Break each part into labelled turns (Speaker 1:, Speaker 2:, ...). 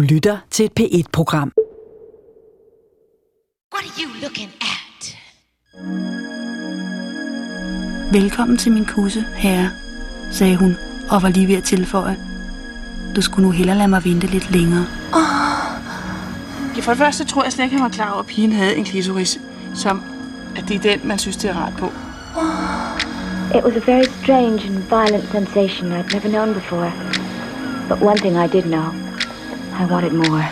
Speaker 1: Du lytter til et P1-program.
Speaker 2: What are you looking at?
Speaker 3: Velkommen til min kusse, herre, sagde hun og var lige ved at tilføje. Du skulle nu hellere lade mig vente lidt længere.
Speaker 4: Ja, for det første tror jeg slet ikke, han var klar over, at pigen havde en klitoris, som at det er den, man synes, det er rart på.
Speaker 5: It was a very strange and violent sensation I'd never known before. But one thing I did know. I wanted more.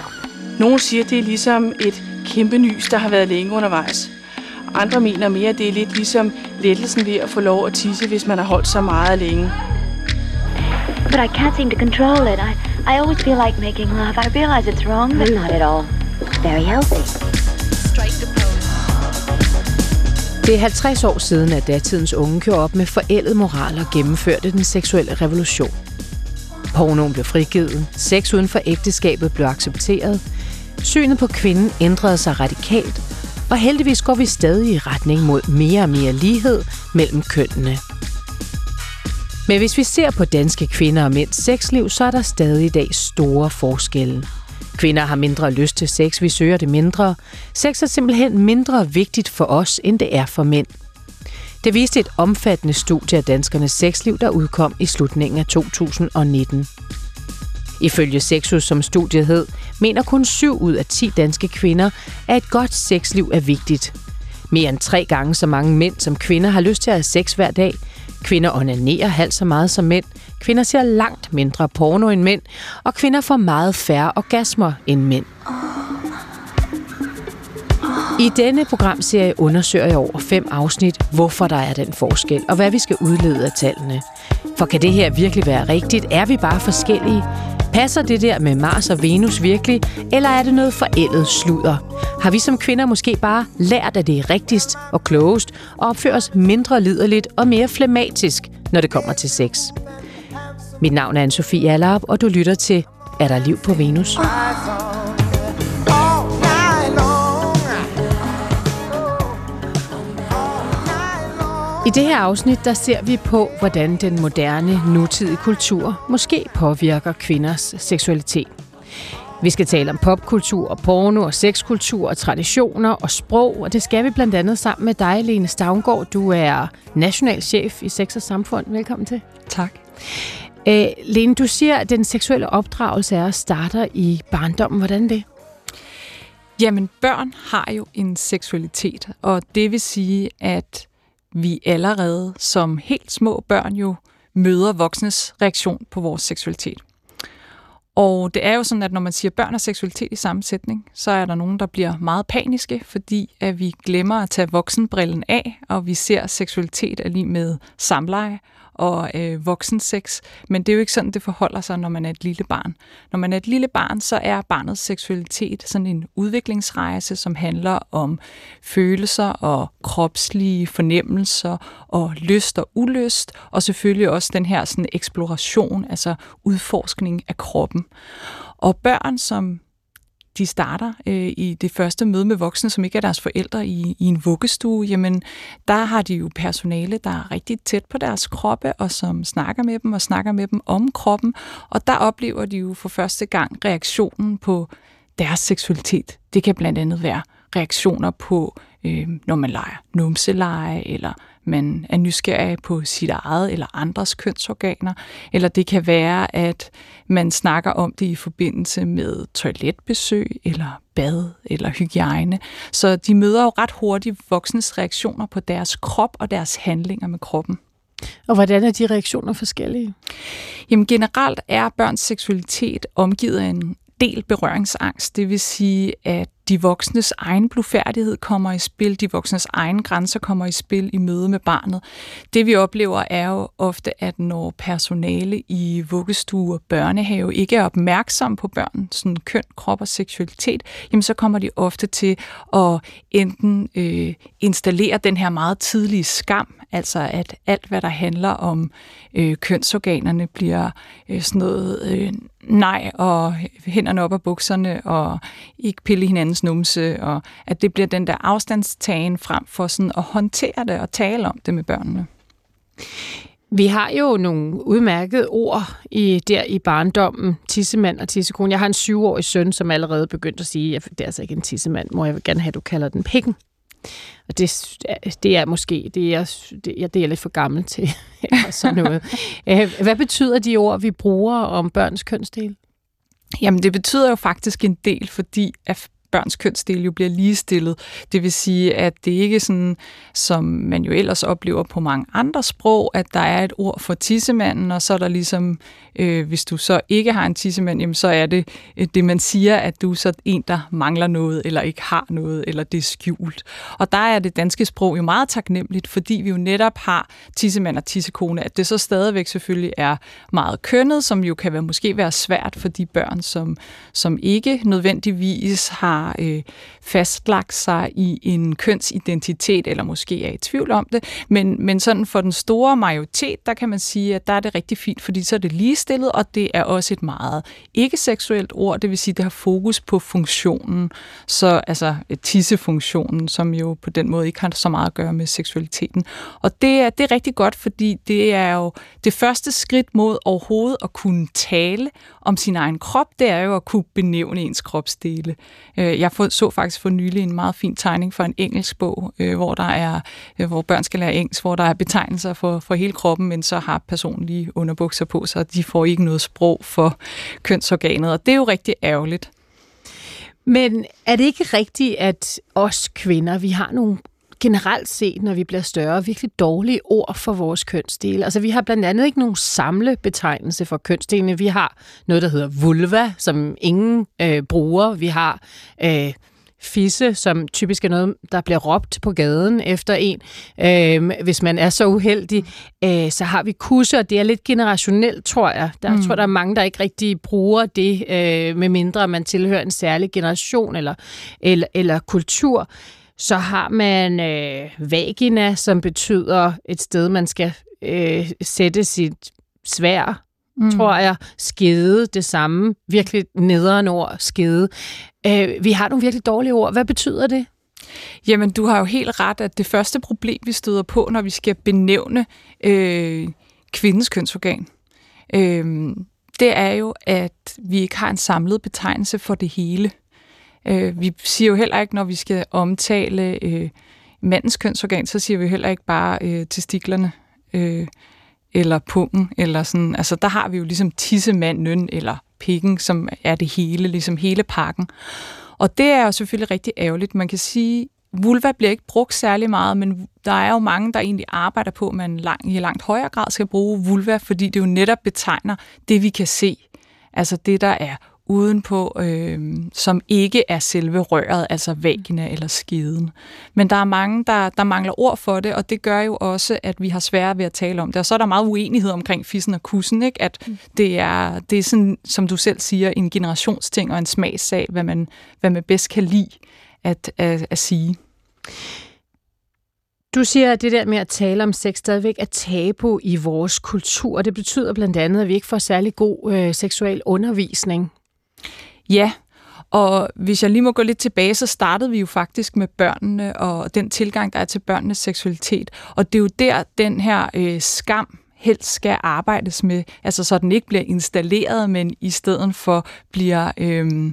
Speaker 4: Nogle siger, det er ligesom et kæmpe nys, der har været længe undervejs. Andre mener mere, at det er lidt ligesom lettelsen ved at få lov at tisse, hvis man har holdt så meget længe.
Speaker 5: But I can't seem to control it. I, I always feel like making love. I realize it's wrong, but not at all. Very healthy.
Speaker 6: Det er 50 år siden, at datidens unge gjorde op med forældet moral og gennemførte den seksuelle revolution. Pornoen blev frigivet, sex uden for ægteskabet blev accepteret, synet på kvinden ændrede sig radikalt, og heldigvis går vi stadig i retning mod mere og mere lighed mellem kønnene. Men hvis vi ser på danske kvinder og mænds sexliv, så er der stadig i dag store forskelle. Kvinder har mindre lyst til sex, vi søger det mindre. Sex er simpelthen mindre vigtigt for os, end det er for mænd. Det viste et omfattende studie af danskernes sexliv, der udkom i slutningen af 2019. Ifølge Sexus, som studiet hed, mener kun 7 ud af 10 danske kvinder, at et godt sexliv er vigtigt. Mere end tre gange så mange mænd som kvinder har lyst til at have sex hver dag. Kvinder onanerer halvt så meget som mænd. Kvinder ser langt mindre porno end mænd. Og kvinder får meget færre orgasmer end mænd. I denne programserie undersøger jeg over fem afsnit, hvorfor der er den forskel, og hvad vi skal udlede af tallene. For kan det her virkelig være rigtigt? Er vi bare forskellige? Passer det der med Mars og Venus virkelig, eller er det noget forældet sludder? Har vi som kvinder måske bare lært, at det er rigtigst og klogest, og opfører os mindre liderligt og mere flematisk, når det kommer til sex? Mit navn er Anne-Sophie Allerup, og du lytter til Er der liv på Venus? I det her afsnit, der ser vi på, hvordan den moderne, nutidige kultur måske påvirker kvinders seksualitet. Vi skal tale om popkultur og porno og sexkultur og traditioner og sprog, og det skal vi blandt andet sammen med dig, Lene Stavngård. Du er nationalchef i Sex og Samfund. Velkommen til.
Speaker 7: Tak.
Speaker 6: Æ, Lene, du siger, at den seksuelle opdragelse er starter i barndommen. Hvordan det?
Speaker 7: Jamen, børn har jo en seksualitet, og det vil sige, at vi allerede som helt små børn jo møder voksnes reaktion på vores seksualitet. Og det er jo sådan, at når man siger børn og seksualitet i sammensætning, så er der nogen, der bliver meget paniske, fordi at vi glemmer at tage voksenbrillen af, og vi ser seksualitet er lige med samleje og øh, voksensex. Men det er jo ikke sådan, det forholder sig, når man er et lille barn. Når man er et lille barn, så er barnets seksualitet sådan en udviklingsrejse, som handler om følelser og kropslige fornemmelser og lyst og ulyst, og selvfølgelig også den her sådan eksploration, altså udforskning af kroppen. Og børn, som de starter øh, i det første møde med voksne, som ikke er deres forældre i, i en vuggestue, jamen der har de jo personale, der er rigtig tæt på deres kroppe, og som snakker med dem og snakker med dem om kroppen, og der oplever de jo for første gang reaktionen på deres seksualitet. Det kan blandt andet være reaktioner på, øh, når man leger numseleje, eller man er nysgerrig på sit eget eller andres kønsorganer, eller det kan være, at man snakker om det i forbindelse med toiletbesøg, eller bad, eller hygiejne. Så de møder jo ret hurtigt voksnes reaktioner på deres krop og deres handlinger med kroppen.
Speaker 6: Og hvordan er de reaktioner forskellige?
Speaker 7: Jamen generelt er børns seksualitet omgivet af en del berøringsangst. Det vil sige, at de voksnes egen blufærdighed kommer i spil, de voksnes egen grænser kommer i spil i møde med barnet. Det vi oplever er jo ofte, at når personale i vuggestue og børnehave ikke er opmærksom på børn, sådan køn, krop og seksualitet, jamen så kommer de ofte til at enten øh, installere den her meget tidlige skam, altså at alt, hvad der handler om øh, kønsorganerne, bliver øh, sådan noget øh, nej og hænderne op af bukserne og ikke pille hinandens numse, og at det bliver den der afstandstagen frem for sådan at håndtere det og tale om det med børnene.
Speaker 6: Vi har jo nogle udmærkede ord i, der i barndommen, tissemand og tissekone. Jeg har en syvårig søn, som allerede begyndte at sige, at det er altså ikke en tissemand, må jeg vil gerne have, at du kalder den pikken. Og det, det er måske, det er, det, er, det er lidt for gammel til sådan noget. Øh, hvad betyder de ord, vi bruger om børns kønsdel?
Speaker 7: Jamen, det betyder jo faktisk en del, fordi at børns kønsdel jo bliver ligestillet. Det vil sige, at det ikke er sådan, som man jo ellers oplever på mange andre sprog, at der er et ord for tissemanden, og så er der ligesom, øh, hvis du så ikke har en tissemand, jamen så er det øh, det, man siger, at du er så en, der mangler noget, eller ikke har noget, eller det er skjult. Og der er det danske sprog jo meget taknemmeligt, fordi vi jo netop har tissemand og tissekone, at det så stadigvæk selvfølgelig er meget kønnet, som jo kan være, måske være svært for de børn, som, som ikke nødvendigvis har har øh, fastlagt sig i en kønsidentitet, eller måske er i tvivl om det, men, men sådan for den store majoritet, der kan man sige, at der er det rigtig fint, fordi så er det ligestillet, og det er også et meget ikke-seksuelt ord, det vil sige, det har fokus på funktionen, så altså tissefunktionen, som jo på den måde ikke har så meget at gøre med seksualiteten. Og det er, det er rigtig godt, fordi det er jo det første skridt mod overhovedet at kunne tale om sin egen krop, det er jo at kunne benævne ens kropsdele. Øh, jeg så faktisk for nylig en meget fin tegning for en engelsk bog, øh, hvor der er, øh, hvor børn skal lære engelsk, hvor der er betegnelser for, for hele kroppen, men så har personen lige underbukser på, så de får ikke noget sprog for kønsorganet, og det er jo rigtig ærgerligt.
Speaker 6: Men er det ikke rigtigt, at os kvinder, vi har nogle generelt set, når vi bliver større, virkelig dårlige ord for vores kønsdele. Altså, vi har blandt andet ikke nogen samlebetegnelse for kønsdelene. Vi har noget, der hedder vulva, som ingen øh, bruger. Vi har øh, fisse, som typisk er noget, der bliver råbt på gaden efter en. Øh, hvis man er så uheldig, øh, så har vi kusse, og det er lidt generationelt, tror jeg. Der mm. tror der er mange, der ikke rigtig bruger det, øh, med mindre man tilhører en særlig generation eller, eller, eller kultur så har man øh, vagina, som betyder et sted, man skal øh, sætte sit svær, mm. tror jeg. Skede, det samme. Virkelig nederen ord, skede. Øh, vi har nogle virkelig dårlige ord. Hvad betyder det?
Speaker 7: Jamen, du har jo helt ret, at det første problem, vi støder på, når vi skal benævne øh, kvindens kønsorgan, øh, det er jo, at vi ikke har en samlet betegnelse for det hele. Øh, vi siger jo heller ikke, når vi skal omtale øh, mandens kønsorgan, så siger vi heller ikke bare øh, testiklerne øh, eller pungen, eller sådan. Altså, der har vi jo ligesom tissemanden eller pikken, som er det hele, ligesom hele pakken. Og det er jo selvfølgelig rigtig ærgerligt. Man kan sige, vulva bliver ikke brugt særlig meget, men der er jo mange, der egentlig arbejder på, at man lang, i langt højere grad skal bruge vulva, fordi det jo netop betegner det, vi kan se. Altså det, der er udenpå, øh, som ikke er selve røret, altså vagina eller skeden. Men der er mange, der, der mangler ord for det, og det gør jo også, at vi har svære ved at tale om det. Og så er der meget uenighed omkring fissen og kussen, ikke? at mm. det er, det er sådan, som du selv siger, en generationsting og en smagssag, hvad man, hvad man bedst kan lide at, at, at sige.
Speaker 6: Du siger, at det der med at tale om sex stadigvæk er tabu i vores kultur. Det betyder blandt andet, at vi ikke får særlig god øh, seksuel undervisning.
Speaker 7: Ja, og hvis jeg lige må gå lidt tilbage, så startede vi jo faktisk med børnene og den tilgang, der er til børnenes seksualitet. Og det er jo der, den her øh, skam helst skal arbejdes med, altså så den ikke bliver installeret, men i stedet for bliver... Øh,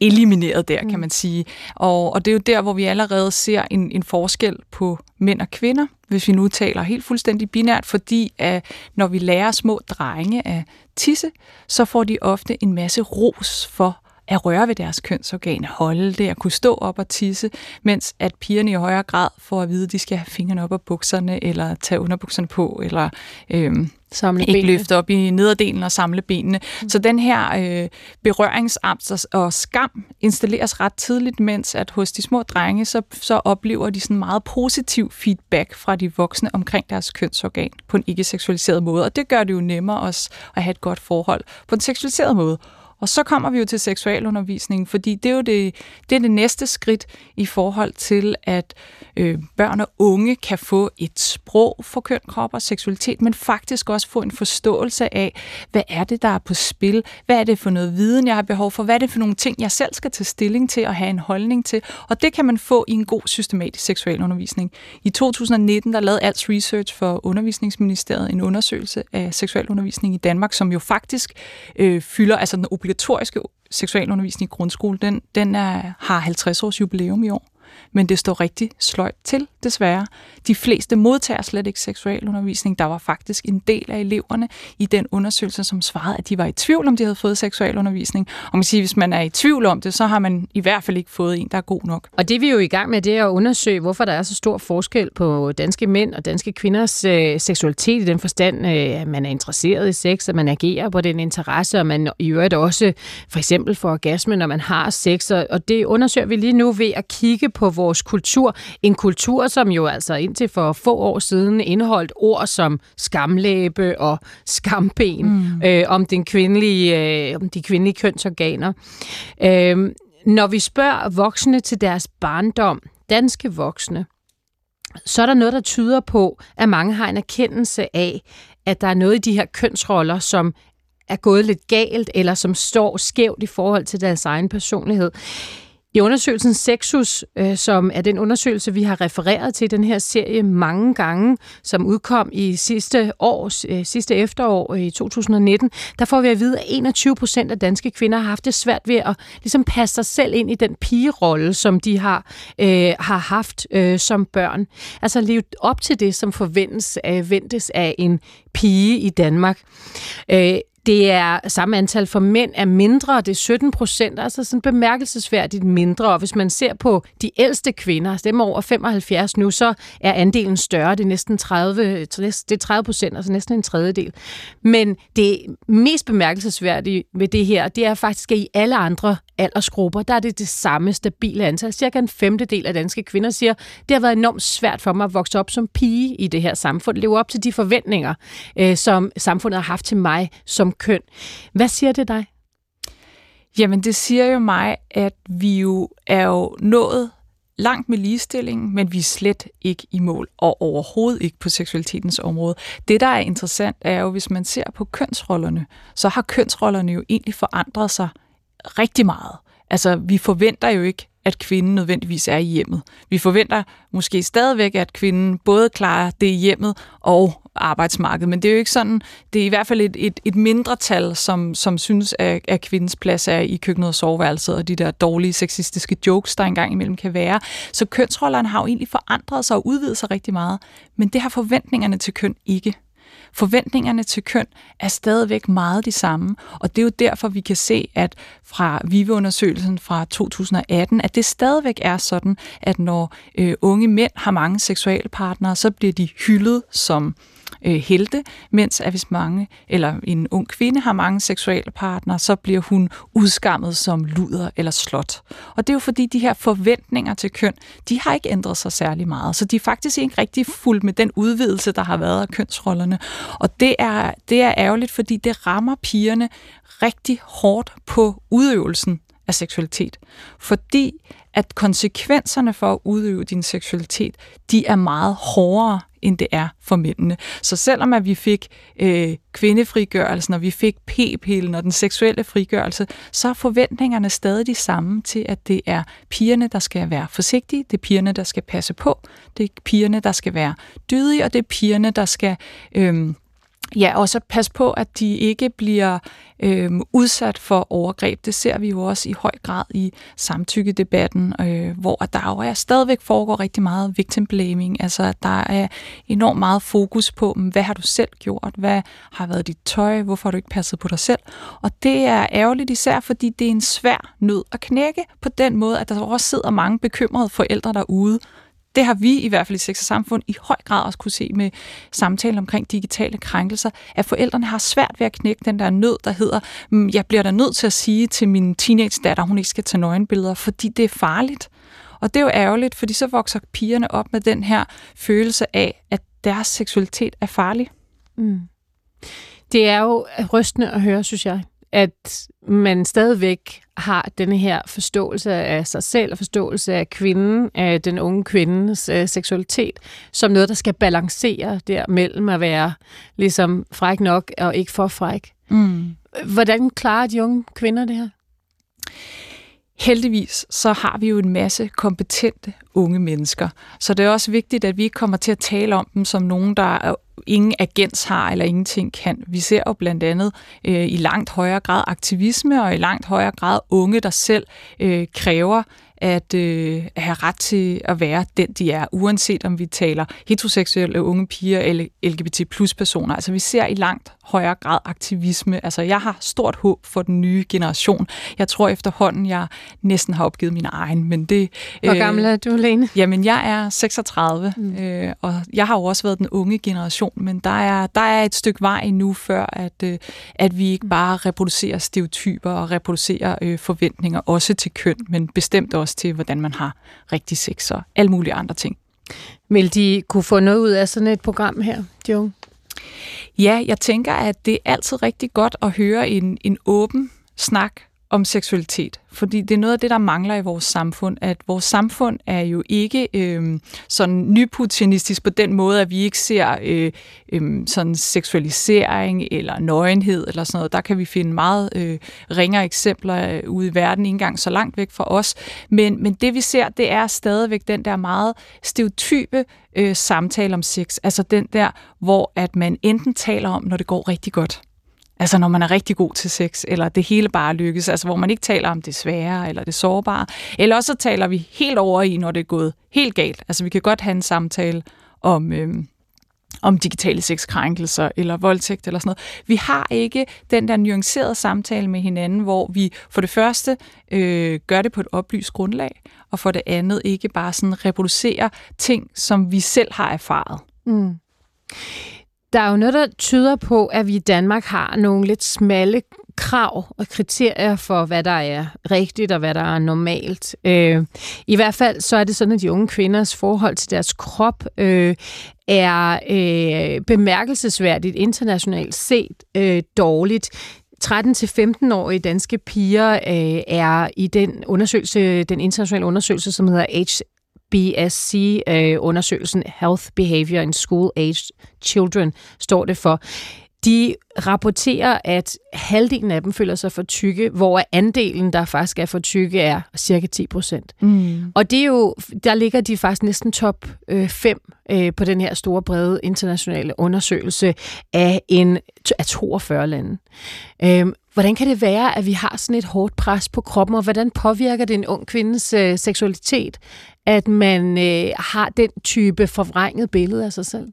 Speaker 7: elimineret der, kan mm. man sige. Og, og det er jo der, hvor vi allerede ser en, en forskel på mænd og kvinder, hvis vi nu taler helt fuldstændig binært, fordi at når vi lærer små drenge at tisse, så får de ofte en masse ros for at røre ved deres kønsorgan, holde det, at kunne stå op og tisse, mens at pigerne i højere grad får at vide, at de skal have fingrene op af bukserne, eller tage underbukserne på, eller øhm, samle ikke benene. løfte op i nederdelen og samle benene. Mm. Så den her øh, berøringsangst og skam installeres ret tidligt, mens at hos de små drenge, så, så oplever de sådan meget positiv feedback fra de voksne omkring deres kønsorgan på en ikke seksualiseret måde. Og det gør det jo nemmere også at have et godt forhold på en seksualiseret måde. Og så kommer vi jo til seksualundervisningen, fordi det er jo det, det, er det næste skridt i forhold til, at øh, børn og unge kan få et sprog for køn, krop og seksualitet, men faktisk også få en forståelse af, hvad er det, der er på spil? Hvad er det for noget viden, jeg har behov for? Hvad er det for nogle ting, jeg selv skal tage stilling til og have en holdning til? Og det kan man få i en god systematisk seksualundervisning. I 2019, der lavede Alts Research for Undervisningsministeriet en undersøgelse af seksualundervisning i Danmark, som jo faktisk øh, fylder, altså den obligatoriske seksualundervisning i grundskole, den, den er, har 50 års jubilæum i år men det står rigtig sløjt til, desværre. De fleste modtager slet ikke seksualundervisning. Der var faktisk en del af eleverne i den undersøgelse, som svarede, at de var i tvivl, om de havde fået seksualundervisning. Og man siger, hvis man er i tvivl om det, så har man i hvert fald ikke fået en, der er god nok.
Speaker 6: Og det vi er jo i gang med, det er at undersøge, hvorfor der er så stor forskel på danske mænd og danske kvinders øh, seksualitet i den forstand, øh, at man er interesseret i sex, at man agerer på den interesse, og man i øvrigt også for eksempel for orgasme, når man har sex. Og det undersøger vi lige nu ved at kigge på vores kultur. En kultur, som jo altså indtil for få år siden indeholdt ord som skamlæbe og skamben mm. øh, om, den kvindelige, øh, om de kvindelige kønsorganer. Øh, når vi spørger voksne til deres barndom, danske voksne, så er der noget, der tyder på, at mange har en erkendelse af, at der er noget i de her kønsroller, som er gået lidt galt, eller som står skævt i forhold til deres egen personlighed. I undersøgelsen Sexus, øh, som er den undersøgelse, vi har refereret til i den her serie mange gange, som udkom i sidste års, øh, sidste efterår øh, i 2019, der får vi at vide, at 21 procent af danske kvinder har haft det svært ved at ligesom passe sig selv ind i den pigerolle, som de har, øh, har haft øh, som børn. Altså leve op til det, som forventes øh, ventes af en pige i Danmark. Øh, det er samme antal for mænd er mindre, det er 17 procent, altså sådan bemærkelsesværdigt mindre. Og hvis man ser på de ældste kvinder, altså dem over 75 nu, så er andelen større. Det er næsten 30, det er 30 procent, altså næsten en tredjedel. Men det mest bemærkelsesværdige ved det her, det er faktisk, at i alle andre aldersgrupper, der er det det samme stabile antal. Cirka en femtedel af danske kvinder siger, det har været enormt svært for mig at vokse op som pige i det her samfund, leve op til de forventninger, øh, som samfundet har haft til mig som køn. Hvad siger det dig?
Speaker 7: Jamen, det siger jo mig, at vi jo er jo nået langt med ligestillingen, men vi er slet ikke i mål, og overhovedet ikke på seksualitetens område. Det, der er interessant, er jo, hvis man ser på kønsrollerne, så har kønsrollerne jo egentlig forandret sig rigtig meget. Altså, vi forventer jo ikke, at kvinden nødvendigvis er i hjemmet. Vi forventer måske stadigvæk, at kvinden både klarer det i hjemmet og arbejdsmarkedet, men det er jo ikke sådan, det er i hvert fald et, et, et mindretal, som, som synes, at, at kvindens plads er i køkkenet og soveværelset, og de der dårlige sexistiske jokes, der engang imellem kan være. Så kønsrollerne har jo egentlig forandret sig og udvidet sig rigtig meget, men det har forventningerne til køn ikke. Forventningerne til køn er stadigvæk meget de samme, og det er jo derfor, vi kan se, at fra VIVE-undersøgelsen fra 2018, at det stadigvæk er sådan, at når øh, unge mænd har mange seksuelle partnere, så bliver de hyldet som øh, helte, mens at hvis mange, eller en ung kvinde har mange seksuelle partnere, så bliver hun udskammet som luder eller slot. Og det er jo fordi, de her forventninger til køn, de har ikke ændret sig særlig meget, så de er faktisk ikke rigtig fuldt med den udvidelse, der har været af kønsrollerne. Og det er, det er ærgerligt, fordi det rammer pigerne rigtig hårdt på udøvelsen af seksualitet. Fordi at konsekvenserne for at udøve din seksualitet, de er meget hårdere, end det er for mændene. Så selvom at vi fik øh, kvindefrigørelsen, og vi fik p-pillen og den seksuelle frigørelse, så er forventningerne stadig de samme til, at det er pigerne, der skal være forsigtige, det er pigerne, der skal passe på, det er pigerne, der skal være dydige, og det er pigerne, der skal... Øh, Ja, og så pas på, at de ikke bliver øh, udsat for overgreb. Det ser vi jo også i høj grad i samtykkedebatten, øh, hvor der jo er stadigvæk foregår rigtig meget victim blaming. Altså, der er enormt meget fokus på, hvad har du selv gjort? Hvad har været dit tøj? Hvorfor har du ikke passet på dig selv? Og det er ærgerligt især, fordi det er en svær nød at knække på den måde, at der også sidder mange bekymrede forældre derude, det har vi i hvert fald i Sex og Samfund i høj grad også kunne se med samtalen omkring digitale krænkelser, at forældrene har svært ved at knække den der nød, der hedder, mm, jeg bliver da nødt til at sige til min teenage-datter, hun ikke skal tage nøgenbilleder, fordi det er farligt. Og det er jo ærgerligt, fordi så vokser pigerne op med den her følelse af, at deres seksualitet er farlig. Mm.
Speaker 6: Det er jo rystende at høre, synes jeg at man stadigvæk har denne her forståelse af sig selv og forståelse af kvinden, af den unge kvindes øh, seksualitet, som noget, der skal balancere der mellem at være ligesom fræk nok og ikke for fræk. Mm. Hvordan klarer de unge kvinder det her?
Speaker 7: Heldigvis så har vi jo en masse kompetente unge mennesker, så det er også vigtigt, at vi ikke kommer til at tale om dem som nogen, der ingen agens har eller ingenting kan. Vi ser jo blandt andet øh, i langt højere grad aktivisme og i langt højere grad unge, der selv øh, kræver at øh, have ret til at være den, de er, uanset om vi taler heteroseksuelle unge piger eller LGBT plus personer. Altså vi ser i langt højere grad aktivisme. Altså jeg har stort håb for den nye generation. Jeg tror efterhånden, jeg næsten har opgivet min egen, men det...
Speaker 6: Hvor øh, gammel er du, Lene?
Speaker 7: Jamen jeg er 36, mm. øh, og jeg har jo også været den unge generation, men der er, der er et stykke vej endnu, før at, øh, at vi ikke bare reproducerer stereotyper og reproducerer øh, forventninger, også til køn, men bestemt også til, hvordan man har rigtig sex og alle mulige andre ting.
Speaker 6: Vil de kunne få noget ud af sådan et program her, de unge?
Speaker 7: Ja, jeg tænker, at det er altid rigtig godt at høre en, en åben snak om seksualitet, fordi det er noget af det, der mangler i vores samfund, at vores samfund er jo ikke øh, sådan nyputianistisk på den måde, at vi ikke ser øh, øh, sådan seksualisering eller nøgenhed eller sådan noget. Der kan vi finde meget øh, ringere eksempler øh, ude i verden, ikke engang så langt væk fra os. Men, men det vi ser, det er stadigvæk den der meget stereotype øh, samtale om sex, altså den der, hvor at man enten taler om, når det går rigtig godt, Altså når man er rigtig god til sex, eller det hele bare lykkes, altså hvor man ikke taler om det svære eller det sårbare. Eller også så taler vi helt over i, når det er gået helt galt. Altså vi kan godt have en samtale om, øhm, om digitale sexkrænkelser eller voldtægt eller sådan noget. Vi har ikke den der nuancerede samtale med hinanden, hvor vi for det første øh, gør det på et oplyst grundlag, og for det andet ikke bare sådan reproducerer ting, som vi selv har erfaret. Mm.
Speaker 6: Der er jo noget, der tyder på, at vi i Danmark har nogle lidt smalle krav og kriterier for, hvad der er rigtigt og hvad der er normalt. Øh, I hvert fald så er det sådan, at de unge kvinders forhold til deres krop øh, er øh, bemærkelsesværdigt internationalt set øh, dårligt. 13-15-årige danske piger øh, er i den undersøgelse, den internationale undersøgelse, som hedder BSC-undersøgelsen øh, Health Behavior in School Age Children, står det for. De rapporterer, at halvdelen af dem føler sig for tykke, hvor andelen, der faktisk er for tykke, er cirka 10 procent. Mm. Og det er jo, der ligger de faktisk næsten top 5 øh, øh, på den her store, brede internationale undersøgelse af, en, af 42 lande. Øhm, hvordan kan det være, at vi har sådan et hårdt pres på kroppen, og hvordan påvirker det en ung kvindes øh, seksualitet, at man øh, har den type forvrænget billede af sig selv?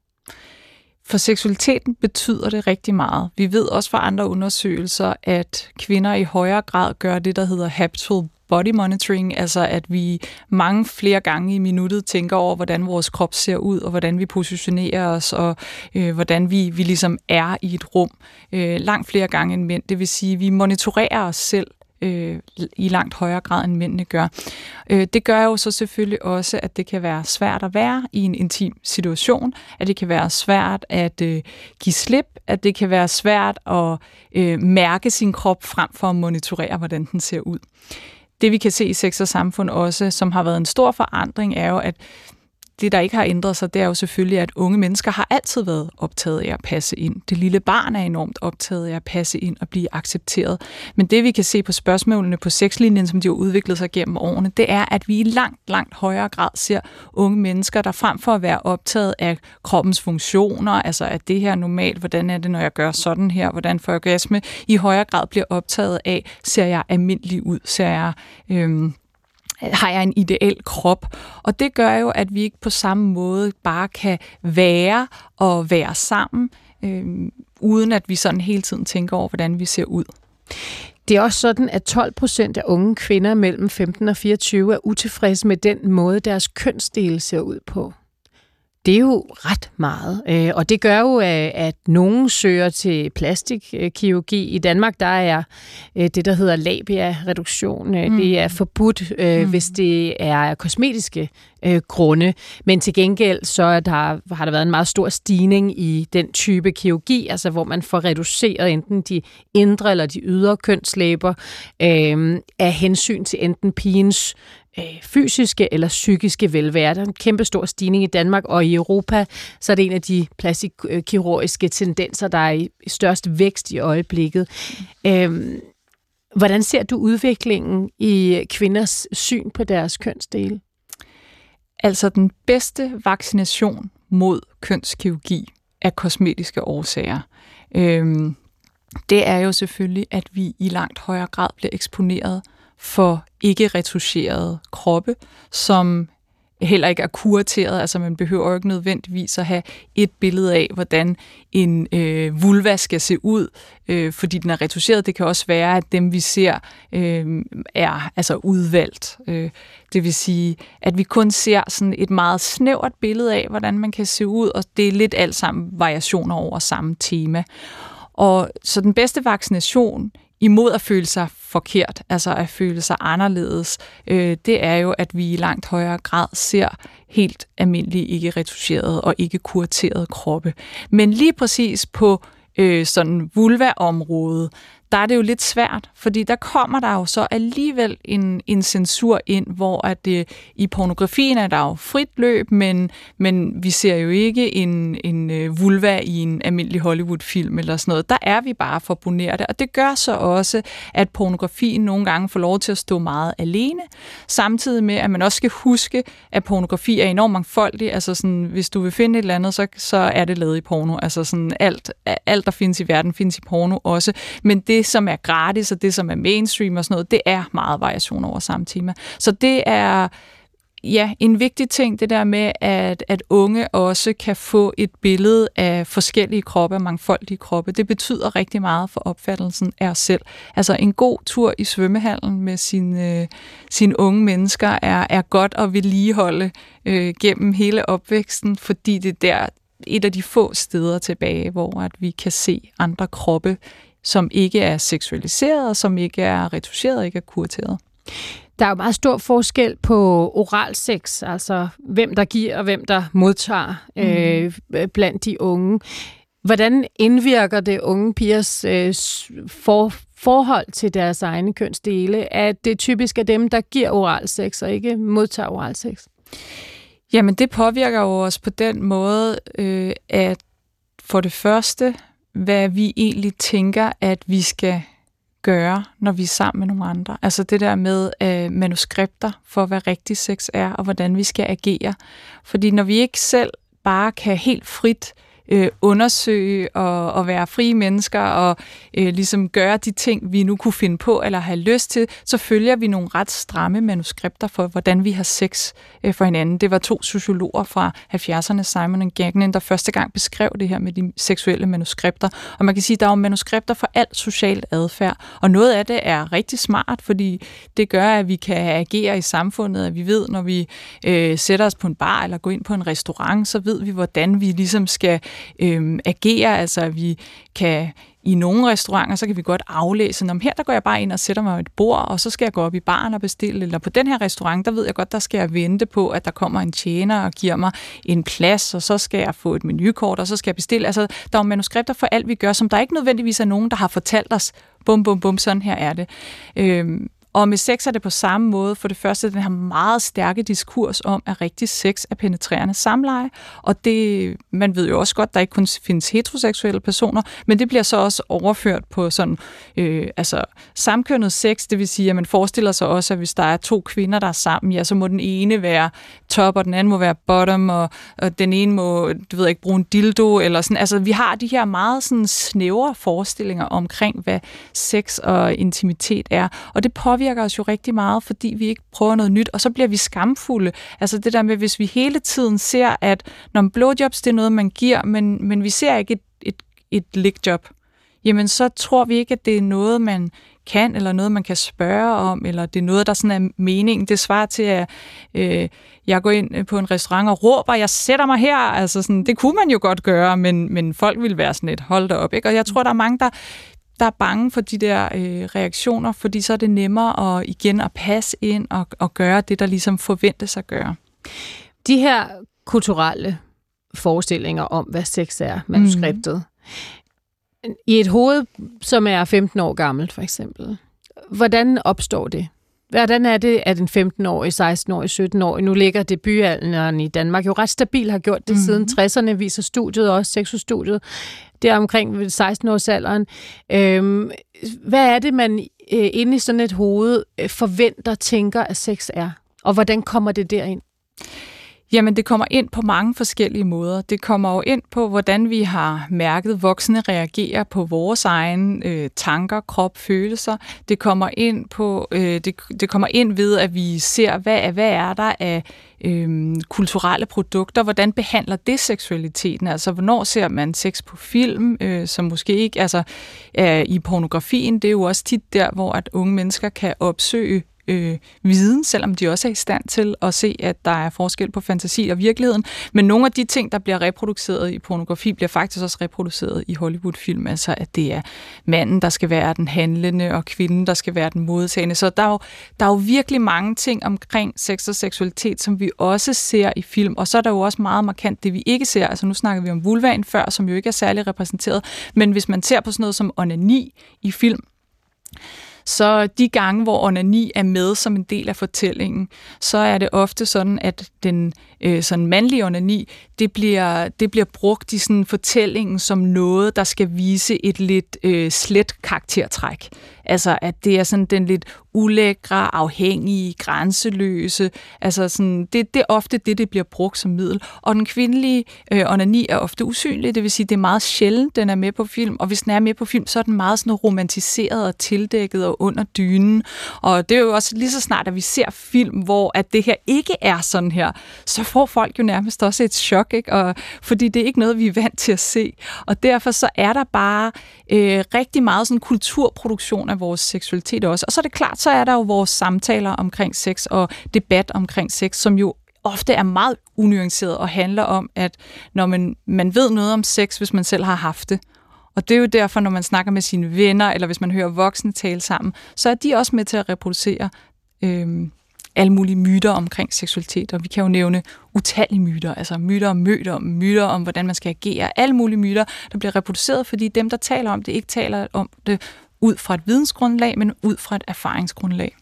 Speaker 7: For seksualiteten betyder det rigtig meget. Vi ved også fra andre undersøgelser, at kvinder i højere grad gør det, der hedder habitual body monitoring, altså at vi mange flere gange i minuttet tænker over, hvordan vores krop ser ud, og hvordan vi positionerer os, og øh, hvordan vi, vi ligesom er i et rum. Øh, langt flere gange end mænd. Det vil sige, at vi monitorerer os selv øh, i langt højere grad, end mændene gør. Øh, det gør jo så selvfølgelig også, at det kan være svært at være i en intim situation, at det kan være svært at øh, give slip, at det kan være svært at øh, mærke sin krop frem for at monitorere, hvordan den ser ud. Det vi kan se i sex og samfund også, som har været en stor forandring, er jo, at det, der ikke har ændret sig, det er jo selvfølgelig, at unge mennesker har altid været optaget af at passe ind. Det lille barn er enormt optaget af at passe ind og blive accepteret. Men det, vi kan se på spørgsmålene på sexlinjen, som de har udviklet sig gennem årene, det er, at vi i langt, langt højere grad ser unge mennesker, der frem for at være optaget af kroppens funktioner, altså at det her normalt, hvordan er det, når jeg gør sådan her, hvordan får jeg orgasme, i højere grad bliver optaget af, ser jeg almindelig ud, ser jeg... Øhm, har jeg en ideel krop. Og det gør jo, at vi ikke på samme måde bare kan være og være sammen, øh, uden at vi sådan hele tiden tænker over, hvordan vi ser ud.
Speaker 6: Det er også sådan, at 12 procent af unge kvinder mellem 15 og 24 er utilfredse med den måde, deres kønsdele ser ud på. Det er jo ret meget, øh, og det gør jo, at nogen søger til plastikkirurgi. I Danmark der er øh, det, der hedder labia-reduktion. Øh, mm. Det er forbudt, mm. hvis det er kosmetiske grunde. Men til gengæld så er der, har der været en meget stor stigning i den type kirurgi, altså hvor man får reduceret enten de indre eller de ydre kønslæber øh, af hensyn til enten pigens øh, fysiske eller psykiske velvære. Der er en kæmpe stor stigning i Danmark, og i Europa, så er det en af de plastikkirurgiske tendenser, der er i størst vækst i øjeblikket. Øhm, hvordan ser du udviklingen i kvinders syn på deres kønsdele?
Speaker 7: Altså den bedste vaccination mod kønskirurgi af kosmetiske årsager. Øhm, det er jo selvfølgelig, at vi i langt højere grad bliver eksponeret for ikke retuscherede kroppe, som heller ikke er kurateret. Altså man behøver jo ikke nødvendigvis at have et billede af, hvordan en øh, vulva skal se ud, øh, fordi den er retuscheret. Det kan også være, at dem vi ser øh, er altså udvalgt. Øh, det vil sige, at vi kun ser sådan et meget snævert billede af, hvordan man kan se ud, og det er lidt alt sammen variationer over samme tema. Og så den bedste vaccination imod at føle sig forkert, altså at føle sig anderledes, øh, det er jo, at vi i langt højere grad ser helt almindelige, ikke retuscherede og ikke kuraterede kroppe. Men lige præcis på øh, sådan vulva-området, der er det jo lidt svært, fordi der kommer der jo så alligevel en, en censur ind, hvor at det, i pornografien er der jo frit løb, men, men vi ser jo ikke en, en øh, vulva i en almindelig Hollywood-film eller sådan noget. Der er vi bare for bonerte, og det gør så også, at pornografien nogle gange får lov til at stå meget alene, samtidig med, at man også skal huske, at pornografi er enormt mangfoldig. Altså sådan, hvis du vil finde et eller andet, så, så er det lavet i porno. Altså sådan alt, alt, der findes i verden, findes i porno også. Men det det, som er gratis, og det, som er mainstream og sådan noget, det er meget variation over samme tema. Så det er ja, en vigtig ting, det der med, at, at unge også kan få et billede af forskellige kroppe, mangfoldige kroppe. Det betyder rigtig meget for opfattelsen af os selv. Altså en god tur i svømmehallen med sine, øh, sine unge mennesker er, er godt at vedligeholde øh, gennem hele opvæksten, fordi det er der et af de få steder tilbage, hvor at vi kan se andre kroppe som ikke er seksualiseret, som ikke er retuscheret, ikke er kurateret.
Speaker 6: Der er jo meget stor forskel på oral sex, altså hvem der giver og hvem der modtager mm. øh, blandt de unge. Hvordan indvirker det unge pigers øh, for, forhold til deres egne kønsdele, at det typisk er dem, der giver oral sex og ikke modtager oral sex?
Speaker 7: Jamen det påvirker jo os på den måde, øh, at for det første hvad vi egentlig tænker, at vi skal gøre, når vi er sammen med nogle andre. Altså det der med øh, manuskripter for, hvad rigtig sex er, og hvordan vi skal agere. Fordi når vi ikke selv bare kan helt frit øh, øh, undersøge og, og være frie mennesker og øh, ligesom gøre de ting, vi nu kunne finde på eller have lyst til, så følger vi nogle ret stramme manuskripter for, hvordan vi har sex øh, for hinanden. Det var to sociologer fra 70'erne, Simon og Gagnon, der første gang beskrev det her med de seksuelle manuskripter. Og man kan sige, at der er jo manuskripter for alt socialt adfærd, og noget af det er rigtig smart, fordi det gør, at vi kan agere i samfundet, at vi ved, når vi øh, sætter os på en bar eller går ind på en restaurant, så ved vi, hvordan vi ligesom skal øh, agere, altså at vi kan i nogle restauranter, så kan vi godt aflæse, om her der går jeg bare ind og sætter mig et bord, og så skal jeg gå op i baren og bestille, eller på den her restaurant, der ved jeg godt, der skal jeg vente på, at der kommer en tjener og giver mig en plads, og så skal jeg få et menukort, og så skal jeg bestille. Altså, der er manuskripter for alt, vi gør, som der ikke nødvendigvis er nogen, der har fortalt os, bum, bum, bum, sådan her er det. Øhm, og med sex er det på samme måde. For det første, den har meget stærke diskurs om, at rigtig sex er penetrerende samleje. Og det, man ved jo også godt, der ikke kun findes heteroseksuelle personer, men det bliver så også overført på sådan, øh, altså samkønnet sex. Det vil sige, at man forestiller sig også, at hvis der er to kvinder, der er sammen, ja, så må den ene være top, og den anden må være bottom, og, og den ene må, du ved ikke, bruge en dildo, eller sådan. Altså, vi har de her meget sådan snævre forestillinger omkring, hvad sex og intimitet er. Og det påvirker påvirker os jo rigtig meget, fordi vi ikke prøver noget nyt, og så bliver vi skamfulde. Altså det der med, hvis vi hele tiden ser, at når blowjobs, det er noget, man giver, men, men vi ser ikke et, et, et ligjob. jamen så tror vi ikke, at det er noget, man kan, eller noget, man kan spørge om, eller det er noget, der sådan er meningen. Det svarer til, at øh, jeg går ind øh, på en restaurant og råber, jeg sætter mig her. Altså sådan, det kunne man jo godt gøre, men, men folk vil være sådan et, hold da op. Ikke? Og jeg tror, der er mange, der, der er bange for de der øh, reaktioner, fordi så er det nemmere at igen at passe ind og, og gøre det, der ligesom forventes at gøre.
Speaker 6: De her kulturelle forestillinger om, hvad sex er, manuskriptet, mm. i et hoved, som er 15 år gammelt for eksempel, hvordan opstår det? Hvordan er det, at en 15-årig, 16-årig, 17-årig, nu ligger debutalderen i Danmark jo ret stabil, har gjort det mm. siden 60'erne, viser studiet også, sexustudiet, det er omkring 16 års alderen. Øhm, hvad er det, man øh, inde i sådan et hoved øh, forventer, tænker, at sex er? Og hvordan kommer det derind?
Speaker 7: Jamen, det kommer ind på mange forskellige måder. Det kommer jo ind på, hvordan vi har mærket voksne reagerer på vores egne øh, tanker, krop, følelser. Det kommer ind på, øh, det, det kommer ind ved, at vi ser, hvad, hvad er der af øh, kulturelle produkter, hvordan behandler det seksualiteten? Altså, hvornår ser man sex på film, øh, som måske ikke, altså øh, i pornografien, det er jo også tit der, hvor at unge mennesker kan opsøge øh, viden, selvom de også er i stand til at se, at der er forskel på fantasi og virkeligheden. Men nogle af de ting, der bliver reproduceret i pornografi, bliver faktisk også reproduceret i Hollywood-film. Altså, at det er manden, der skal være den handlende, og kvinden, der skal være den modtagende. Så der er jo, der er jo virkelig mange ting omkring sex og seksualitet, som vi også ser i film. Og så er der jo også meget markant det, vi ikke ser. Altså, nu snakker vi om vulvaen før, som jo ikke er særlig repræsenteret. Men hvis man ser på sådan noget som onani i film, så de gange, hvor onani er med som en del af fortællingen, så er det ofte sådan, at den øh, sådan mandlige onani, det bliver, det bliver brugt i sådan fortællingen som noget, der skal vise et lidt øh, slet karaktertræk. Altså, at det er sådan den lidt ulækre, afhængige, grænseløse. Altså, sådan, det, det er ofte det, det bliver brugt som middel. Og den kvindelige øh, onani er ofte usynlig, det vil sige, det er meget sjældent, den er med på film. Og hvis den er med på film, så er den meget sådan romantiseret og tildækket og under dynen. Og det er jo også lige så snart, at vi ser film, hvor at det her ikke er sådan her, så får folk jo nærmest også et chok, ikke? Og, fordi det er ikke noget, vi er vant til at se. Og derfor så er der bare øh, rigtig meget sådan kulturproduktion af vores seksualitet også. Og så er det klart, så er der jo vores samtaler omkring sex og debat omkring sex, som jo ofte er meget unuanceret og handler om, at når man, man ved noget om sex, hvis man selv har haft det, og det er jo derfor, når man snakker med sine venner, eller hvis man hører voksne tale sammen, så er de også med til at reproducere øh, alle mulige myter omkring seksualitet, og vi kan jo nævne utallige myter, altså myter om møder, myter om, hvordan man skal agere, alle mulige myter, der bliver reproduceret, fordi dem, der taler om det, ikke taler om det ud fra et vidensgrundlag, men ud fra et erfaringsgrundlag.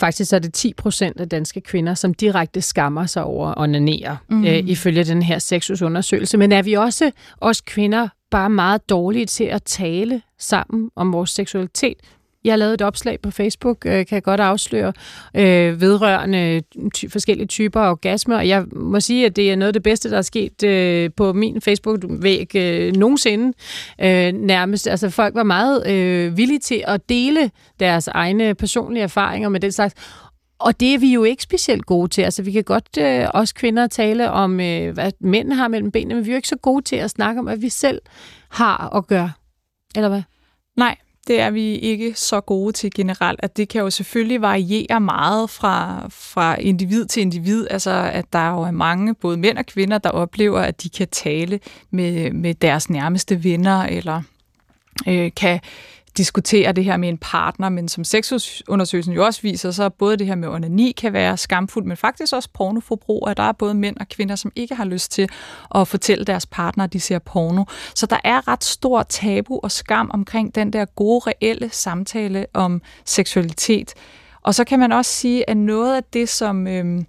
Speaker 6: Faktisk er det 10 procent af danske kvinder, som direkte skammer sig over at onanere, mm. øh, ifølge den her sexusundersøgelse. Men er vi også, os kvinder, bare meget dårlige til at tale sammen om vores seksualitet? Jeg lavede et opslag på Facebook, øh, kan jeg godt afsløre, øh, vedrørende ty- forskellige typer af orgasmer. Og jeg må sige, at det er noget af det bedste, der er sket øh, på min Facebook-væg øh, nogensinde. Øh, nærmest, altså folk var meget øh, villige til at dele deres egne personlige erfaringer med den slags. Og det er vi jo ikke specielt gode til. Altså, vi kan godt, øh, også kvinder, tale om, øh, hvad mænd har mellem benene, men vi er jo ikke så gode til at snakke om, hvad vi selv har at gøre. Eller hvad?
Speaker 7: Nej, det er vi ikke så gode til generelt, at det kan jo selvfølgelig variere meget fra, fra individ til individ, altså at der jo er mange, både mænd og kvinder, der oplever, at de kan tale med, med deres nærmeste venner, eller øh, kan diskutere det her med en partner, men som sexundersøgelsen jo også viser, så både det her med onani kan være skamfuldt, men faktisk også pornoforbrug, at der er både mænd og kvinder, som ikke har lyst til at fortælle deres partner, at de ser porno. Så der er ret stor tabu og skam omkring den der gode, reelle samtale om seksualitet. Og så kan man også sige, at noget af det, som... Øh,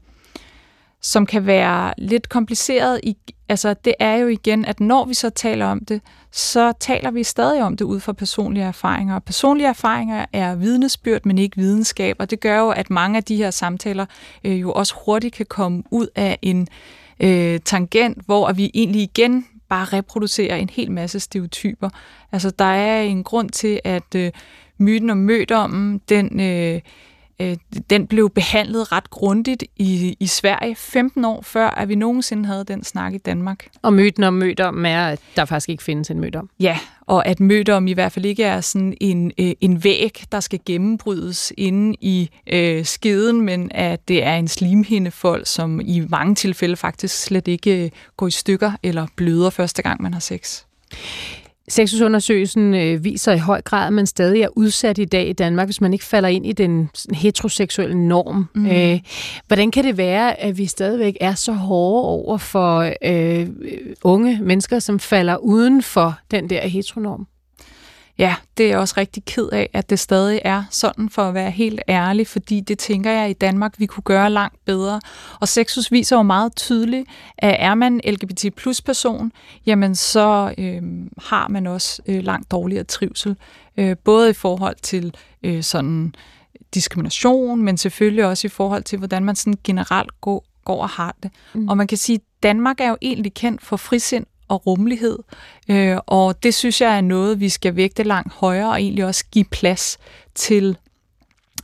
Speaker 7: som kan være lidt kompliceret. I, altså, det er jo igen, at når vi så taler om det, så taler vi stadig om det ud fra personlige erfaringer. Personlige erfaringer er vidnesbyrd, men ikke videnskab, og det gør jo, at mange af de her samtaler øh, jo også hurtigt kan komme ud af en øh, tangent, hvor vi egentlig igen bare reproducerer en hel masse stereotyper. Altså, der er en grund til, at øh, myten om mødommen, den... Øh, Øh, den blev behandlet ret grundigt i, i Sverige 15 år før, at vi nogensinde havde den snak i Danmark.
Speaker 6: Og myten om mødom er, at der faktisk ikke findes en mødom.
Speaker 7: Ja, og at mødom i hvert fald ikke er sådan en, øh, en væg, der skal gennembrydes inde i øh, skeden, men at det er en slimhindefold, som i mange tilfælde faktisk slet ikke øh, går i stykker eller bløder første gang, man har sex.
Speaker 6: Sexusundersøgelsen øh, viser i høj grad, at man stadig er udsat i dag i Danmark, hvis man ikke falder ind i den heteroseksuelle norm. Mm. Øh, hvordan kan det være, at vi stadigvæk er så hårde over for øh, unge mennesker, som falder uden for den der heteronorm?
Speaker 7: Ja, det er jeg også rigtig ked af, at det stadig er sådan, for at være helt ærlig, fordi det tænker jeg i Danmark, vi kunne gøre langt bedre. Og Sexus viser jo meget tydeligt, at er man LGBT plus person, jamen så øh, har man også øh, langt dårligere trivsel. Øh, både i forhold til øh, sådan diskrimination, men selvfølgelig også i forhold til, hvordan man sådan generelt går, går og har det. Mm. Og man kan sige, at Danmark er jo egentlig kendt for frisind og rummelighed. Øh, og det synes jeg er noget, vi skal vægte langt højere, og egentlig også give plads til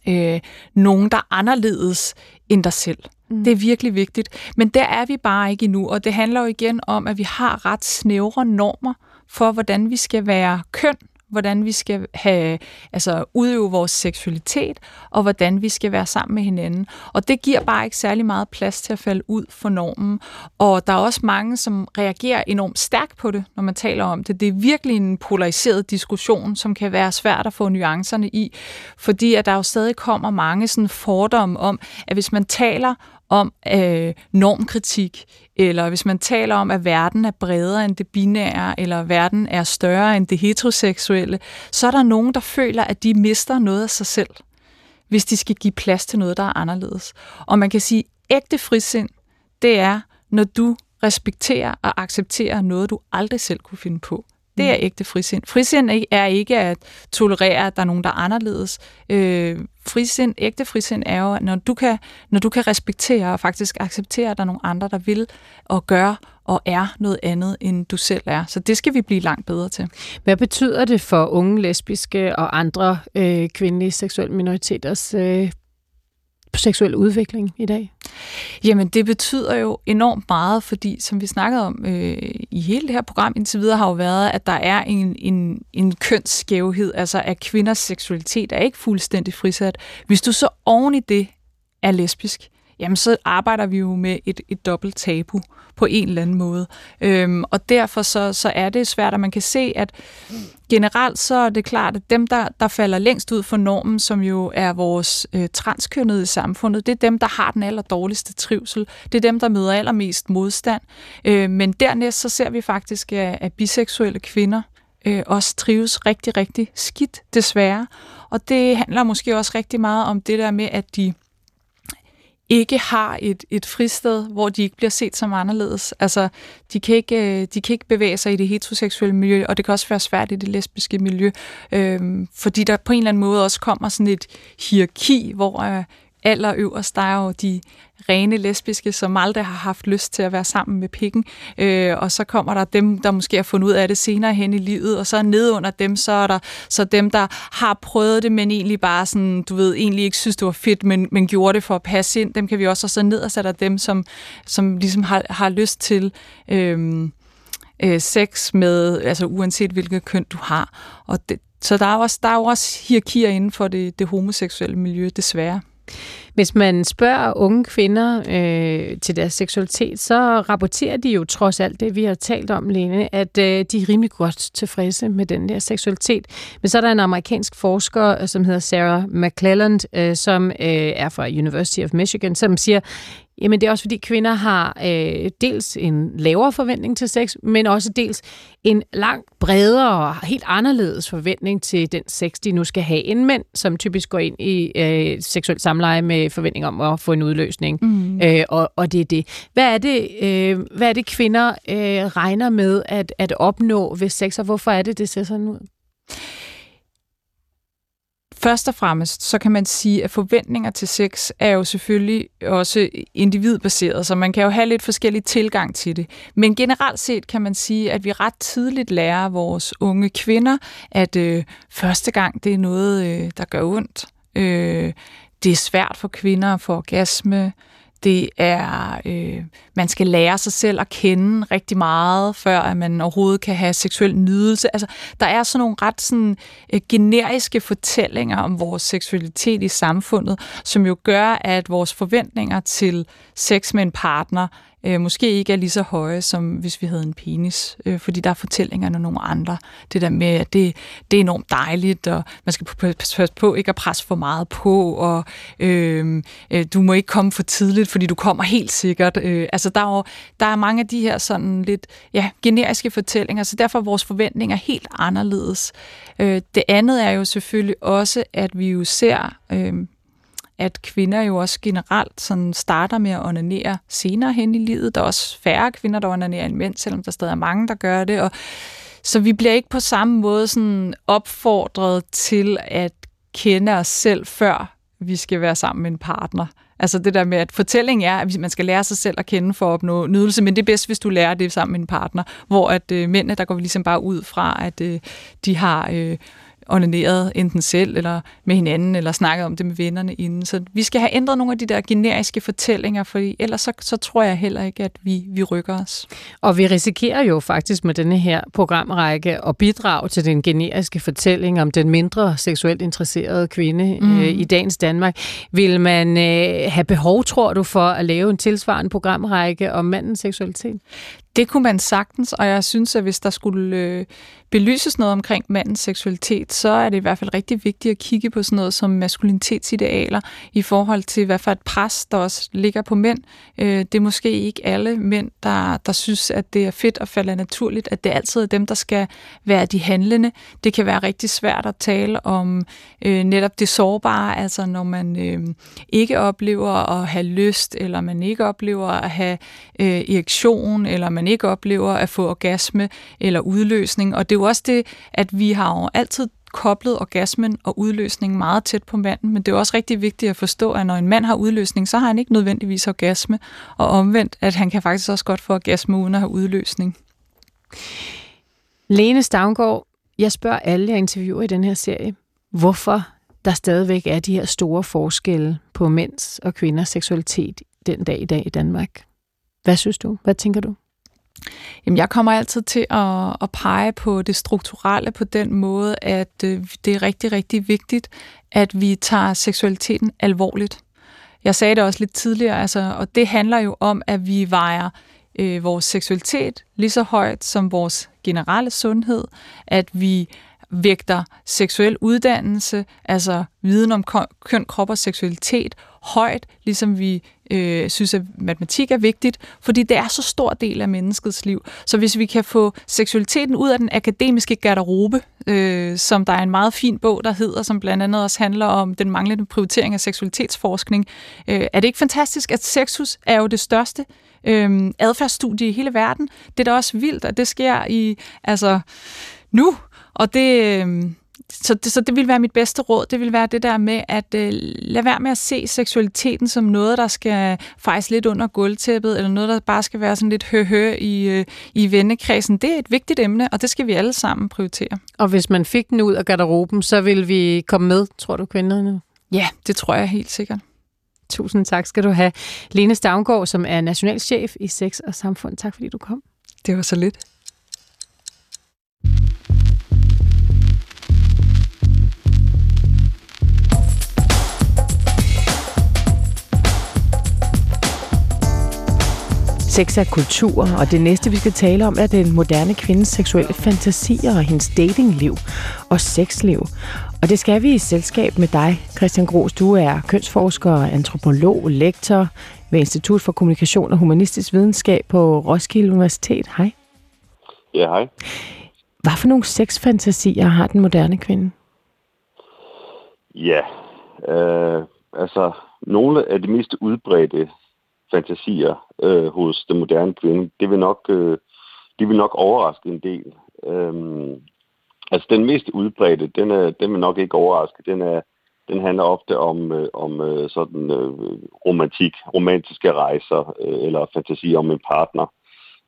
Speaker 7: øh, nogen, der er anderledes end dig selv. Mm. Det er virkelig vigtigt. Men der er vi bare ikke endnu, og det handler jo igen om, at vi har ret snævre normer for, hvordan vi skal være køn, hvordan vi skal have, altså udøve vores seksualitet, og hvordan vi skal være sammen med hinanden. Og det giver bare ikke særlig meget plads til at falde ud for normen. Og der er også mange, som reagerer enormt stærkt på det, når man taler om det. Det er virkelig en polariseret diskussion, som kan være svært at få nuancerne i, fordi at der jo stadig kommer mange sådan fordomme om, at hvis man taler om øh, normkritik, eller hvis man taler om, at verden er bredere end det binære, eller verden er større end det heteroseksuelle, så er der nogen, der føler, at de mister noget af sig selv, hvis de skal give plads til noget, der er anderledes. Og man kan sige, ægte frisind, det er, når du respekterer og accepterer noget, du aldrig selv kunne finde på. Det er mm. ægte frisind. Frisind er ikke at tolerere, at der er nogen, der er anderledes. Øh, frisind, ægte frisind er jo, når du, kan, når du kan respektere og faktisk acceptere, at der er nogle andre, der vil og gør og er noget andet, end du selv er. Så det skal vi blive langt bedre til.
Speaker 6: Hvad betyder det for unge lesbiske og andre øh, kvindelige seksuelle minoriteters øh, seksuel udvikling i dag?
Speaker 7: Jamen, det betyder jo enormt meget, fordi som vi snakkede om øh, i hele det her program indtil videre, har jo været, at der er en, en, en kønsskævhed, altså at kvinders seksualitet er ikke fuldstændig frisat. Hvis du så oven i det er lesbisk, jamen så arbejder vi jo med et, et dobbelt tabu på en eller anden måde. Øhm, og derfor så, så er det svært, at man kan se, at generelt så er det klart, at dem, der, der falder længst ud for normen, som jo er vores øh, transkønnede i samfundet, det er dem, der har den aller dårligste trivsel. Det er dem, der møder allermest modstand. Øh, men dernæst så ser vi faktisk, at, at biseksuelle kvinder øh, også trives rigtig, rigtig skidt, desværre. Og det handler måske også rigtig meget om det der med, at de ikke har et, et fristed, hvor de ikke bliver set som anderledes. Altså, de kan, ikke, øh, de kan ikke bevæge sig i det heteroseksuelle miljø, og det kan også være svært i det lesbiske miljø, øh, fordi der på en eller anden måde også kommer sådan et hierarki, hvor øh, allerøverst, der er jo de rene lesbiske, som aldrig har haft lyst til at være sammen med pikken. Øh, og så kommer der dem, der måske har fundet ud af det senere hen i livet, og så ned under dem, så er der så dem, der har prøvet det, men egentlig bare sådan, du ved, egentlig ikke synes, det var fedt, men, men gjorde det for at passe ind. Dem kan vi også, og så ned og sætter dem, som, som ligesom har, har lyst til øh, øh, sex med, altså uanset hvilket køn du har. Og det, så der er, også, der er jo også hierarkier inden for det, det homoseksuelle miljø, desværre.
Speaker 6: Hvis man spørger unge kvinder øh, til deres seksualitet, så rapporterer de jo trods alt det, vi har talt om, Lene, at øh, de er rimelig godt tilfredse med den der seksualitet. Men så er der en amerikansk forsker, øh, som hedder Sarah McClelland, øh, som øh, er fra University of Michigan, som siger, Jamen det er også fordi kvinder har øh, dels en lavere forventning til sex, men også dels en langt bredere og helt anderledes forventning til den sex, de nu skal have end mænd, som typisk går ind i øh, seksuelt samleje med forventning om at få en udløsning. Mm. Øh, og, og det er det. Hvad er det, øh, hvad er det kvinder øh, regner med at, at opnå ved sex, og hvorfor er det, det ser sådan ud?
Speaker 7: Først og fremmest, så kan man sige, at forventninger til sex er jo selvfølgelig også individbaseret, så man kan jo have lidt forskellig tilgang til det. Men generelt set kan man sige, at vi ret tidligt lærer vores unge kvinder, at øh, første gang det er noget, øh, der gør ondt. Øh, det er svært for kvinder at få orgasme det er, øh, man skal lære sig selv at kende rigtig meget, før at man overhovedet kan have seksuel nydelse. Altså, der er sådan nogle ret sådan, øh, generiske fortællinger om vores seksualitet i samfundet, som jo gør, at vores forventninger til sex med en partner øh, måske ikke er lige så høje, som hvis vi havde en penis, øh, fordi der er fortællingerne nogle andre. Det der med, at det, det er enormt dejligt, og man skal passe på ikke at presse for meget på, og øh, øh, du må ikke komme for tidligt, fordi du kommer helt sikkert. Øh, altså, der er, jo, der er mange af de her sådan lidt ja, generiske fortællinger, så derfor er vores forventninger helt anderledes. Øh, det andet er jo selvfølgelig også, at vi jo ser... Øh, at kvinder jo også generelt sådan starter med at onanere senere hen i livet. Der er også færre kvinder, der onanerer end mænd, selvom der stadig er mange, der gør det. Og, så vi bliver ikke på samme måde sådan opfordret til at kende os selv, før vi skal være sammen med en partner. Altså det der med, at fortællingen er, at man skal lære sig selv at kende for at opnå nydelse, men det er bedst, hvis du lærer det sammen med en partner, hvor at øh, mændene, der går vi ligesom bare ud fra, at øh, de har øh, onaneret enten selv eller med hinanden, eller snakket om det med vennerne inden. Så vi skal have ændret nogle af de der generiske fortællinger, for ellers så, så tror jeg heller ikke, at vi, vi rykker os.
Speaker 6: Og vi risikerer jo faktisk med denne her programrække at bidrage til den generiske fortælling om den mindre seksuelt interesserede kvinde mm. øh, i dagens Danmark. Vil man øh, have behov, tror du, for at lave en tilsvarende programrække om mandens seksualitet?
Speaker 7: Det kunne man sagtens, og jeg synes, at hvis der skulle øh, belyses noget omkring mandens seksualitet, så er det i hvert fald rigtig vigtigt at kigge på sådan noget som maskulinitetsidealer i forhold til, hvad for et pres, der også ligger på mænd. Øh, det er måske ikke alle mænd, der, der synes, at det er fedt og falder naturligt, at det altid er dem, der skal være de handlende. Det kan være rigtig svært at tale om øh, netop det sårbare, altså når man øh, ikke oplever at have lyst, eller man ikke oplever at have øh, erektion, eller man ikke oplever at få orgasme eller udløsning. Og det er jo også det, at vi har jo altid koblet orgasmen og udløsningen meget tæt på manden, men det er også rigtig vigtigt at forstå, at når en mand har udløsning, så har han ikke nødvendigvis orgasme, og omvendt, at han kan faktisk også godt få orgasme uden at have udløsning.
Speaker 6: Lene Stavngård, jeg spørger alle, jeg interviewer i den her serie, hvorfor der stadigvæk er de her store forskelle på mænds og kvinders seksualitet den dag i dag i Danmark. Hvad synes du? Hvad tænker du?
Speaker 7: Jamen, jeg kommer altid til at, at pege på det strukturelle på den måde, at øh, det er rigtig, rigtig vigtigt, at vi tager seksualiteten alvorligt. Jeg sagde det også lidt tidligere, altså, og det handler jo om, at vi vejer øh, vores seksualitet lige så højt som vores generelle sundhed, at vi vægter seksuel uddannelse, altså viden om køn, krop og seksualitet, højt, ligesom vi øh, synes, at matematik er vigtigt, fordi det er så stor del af menneskets liv. Så hvis vi kan få seksualiteten ud af den akademiske garderobe, øh, som der er en meget fin bog, der hedder, som blandt andet også handler om den manglende prioritering af seksualitetsforskning, øh, er det ikke fantastisk, at sexus er jo det største øh, adfærdsstudie i hele verden? Det er da også vildt, at det sker i, altså, nu, og det, øh, så, det, så det vil være mit bedste råd. Det vil være det der med at øh, lade være med at se seksualiteten som noget, der skal fejs lidt under gulvtæppet, eller noget, der bare skal være sådan lidt hø-hø i, øh, i vennekredsen. Det er et vigtigt emne, og det skal vi alle sammen prioritere.
Speaker 6: Og hvis man fik den ud af garderoben, så vil vi komme med, tror du, kvinderne?
Speaker 7: Ja, det tror jeg helt sikkert.
Speaker 6: Tusind tak skal du have. Lene Stavngård, som er nationalchef i Sex og Samfund. Tak fordi du kom.
Speaker 7: Det var så lidt.
Speaker 1: Sex er kultur, og det næste, vi skal tale om, er den moderne kvindes seksuelle fantasier og hendes datingliv og sexliv. Og det skal vi i selskab med dig, Christian Gros. Du er kønsforsker, antropolog, lektor ved Institut for Kommunikation og Humanistisk Videnskab på Roskilde Universitet. Hej.
Speaker 8: Ja, hej.
Speaker 1: Hvad for nogle sexfantasier har den moderne kvinde?
Speaker 8: Ja, øh, altså nogle af de mest udbredte fantasier øh, hos den moderne kvinde, det vil nok, øh, det vil nok overraske en del. Øhm, altså den mest udbredte, den, er, den vil nok ikke overraske. Den, er, den handler ofte om, øh, om øh, sådan øh, romantik, romantiske rejser øh, eller fantasier om en partner.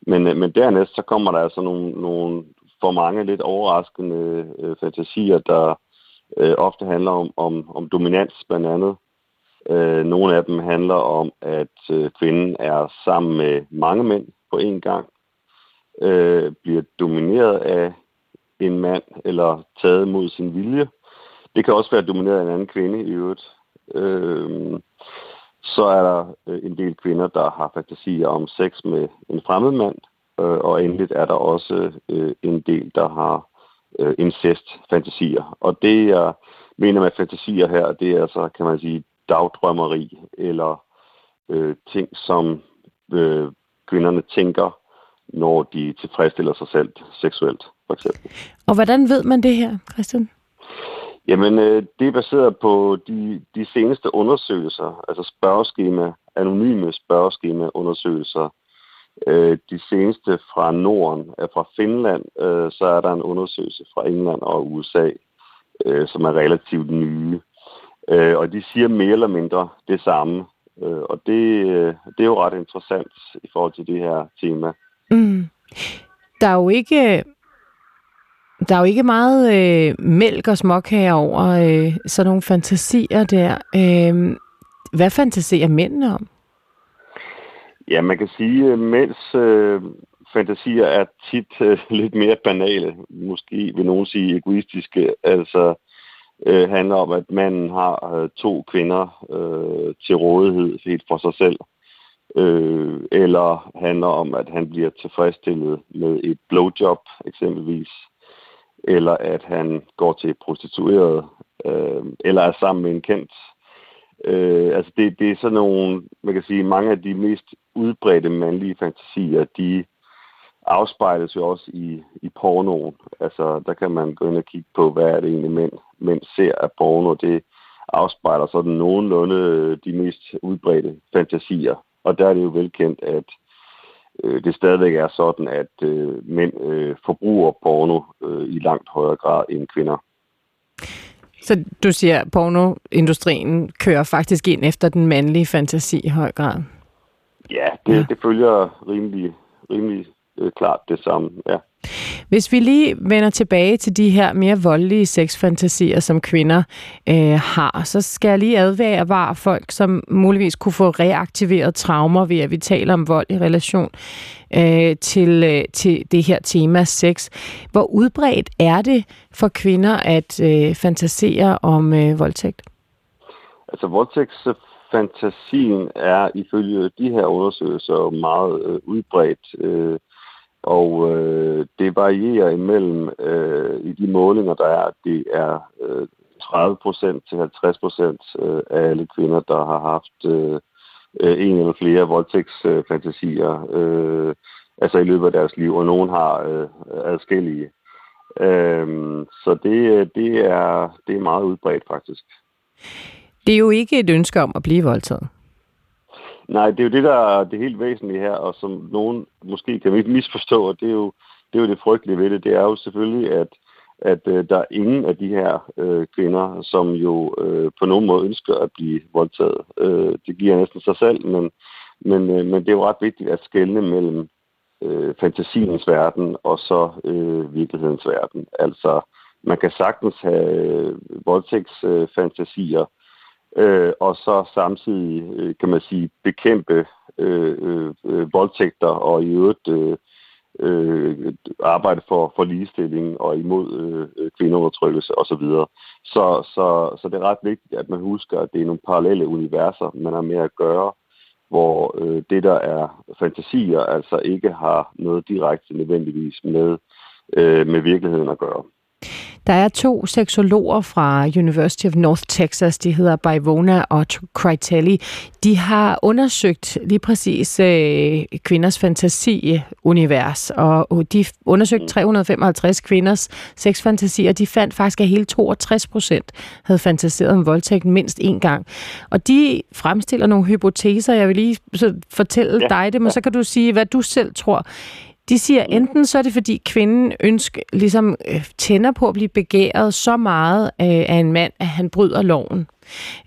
Speaker 8: Men, øh, men dernæst så kommer der altså nogle, nogle for mange lidt overraskende øh, fantasier, der øh, ofte handler om, om, om dominans blandt andet. Øh, nogle af dem handler om, at øh, kvinden er sammen med mange mænd på én gang, øh, bliver domineret af en mand eller taget mod sin vilje. Det kan også være domineret af en anden kvinde i øvrigt. Øh, så er der øh, en del kvinder, der har fantasier om sex med en fremmed mand, øh, og endelig er der også øh, en del, der har øh, incest-fantasier. Og det, jeg mener med fantasier her, det er altså, kan man sige, dagdrømmeri, eller øh, ting, som øh, kvinderne tænker, når de tilfredsstiller sig selv seksuelt, for eksempel.
Speaker 6: Og hvordan ved man det her, Christian?
Speaker 8: Jamen, øh, det er baseret på de, de seneste undersøgelser, altså spørgeskema, anonyme spørgeskema-undersøgelser. Øh, de seneste fra Norden er fra Finland, øh, så er der en undersøgelse fra England og USA, øh, som er relativt nye. Øh, og de siger mere eller mindre det samme. Øh, og det, øh, det er jo ret interessant i forhold til det her tema.
Speaker 6: Mm. Der er jo ikke der er jo ikke meget øh, mælk og småkager over øh, sådan nogle fantasier der. Øh, hvad fantaserer mændene om?
Speaker 8: Ja, man kan sige, at mænds øh, fantasier er tit øh, lidt mere banale. Måske vil nogen sige egoistiske. Altså, øh, handler om, at manden har øh, to kvinder øh, til rådighed helt for sig selv. Øh, eller handler om, at han bliver tilfredsstillet med et blowjob eksempelvis eller at han går til prostitueret, øh, eller er sammen med en kendt. Øh, altså det, det er sådan nogle, man kan sige, mange af de mest udbredte mandlige fantasier, de afspejles jo også i, i pornoen. Altså der kan man gå ind og kigge på, hvad er det egentlig mænd, mænd ser af porno. Det afspejler sådan nogenlunde de mest udbredte fantasier. Og der er det jo velkendt, at øh, det stadigvæk er sådan, at øh, mænd øh, forbruger porno øh, i langt højere grad end kvinder.
Speaker 6: Så du siger, at pornoindustrien kører faktisk ind efter den mandlige fantasi i høj grad?
Speaker 8: Ja, det, ja. det følger rimelig, rimelig øh, klart det samme, ja.
Speaker 6: Hvis vi lige vender tilbage til de her mere voldelige sexfantasier, som kvinder øh, har, så skal jeg lige advare folk, som muligvis kunne få reaktiveret traumer ved, at vi taler om vold i relation øh, til, øh, til det her tema sex. Hvor udbredt er det for kvinder at øh, fantasere om øh, voldtægt?
Speaker 8: Altså voldtægtsfantasien er ifølge de her undersøgelser meget øh, udbredt. Øh, og øh, det varierer imellem øh, i de målinger, der er, det er øh, 30% til 50% øh, af alle kvinder, der har haft øh, øh, en eller flere voldtægtsfantasier, øh, altså i løbet af deres liv, og nogen har øh, adskillige. Øh, så det, det, er, det er meget udbredt faktisk.
Speaker 6: Det er jo ikke et ønske om at blive voldtaget.
Speaker 8: Nej, det er jo det, der er det helt væsentlige her, og som nogen måske kan misforstå, og det er jo det, er jo det frygtelige ved det, det er jo selvfølgelig, at, at øh, der er ingen af de her øh, kvinder, som jo øh, på nogen måde ønsker at blive voldtaget. Øh, det giver næsten sig selv, men, men, øh, men det er jo ret vigtigt at skelne mellem øh, fantasiens verden og så øh, virkelighedens verden. Altså, man kan sagtens have øh, voldtægtsfantasier, øh, øh, og så samtidig, øh, kan man sige, bekæmpe øh, øh, øh, voldtægter og i øvrigt øh, øh, arbejde for, for ligestilling og imod øh, kvindeundertrykkelse osv. Så, så, så, så det er ret vigtigt, at man husker, at det er nogle parallelle universer, man har med at gøre, hvor øh, det, der er fantasier, altså ikke har noget direkte nødvendigvis med, øh, med virkeligheden at gøre.
Speaker 6: Der er to seksologer fra University of North Texas, de hedder Baivona og Critelli. De har undersøgt lige præcis øh, kvinders fantasi-univers, og de undersøgte 355 kvinders sexfantasier, og de fandt faktisk, at hele 62 procent havde fantaseret om voldtægt mindst én gang. Og de fremstiller nogle hypoteser, jeg vil lige fortælle ja. dig det, men ja. så kan du sige, hvad du selv tror. De siger, enten så er det, fordi kvinden ønsker, ligesom øh, tænder på at blive begæret så meget øh, af en mand, at han bryder loven.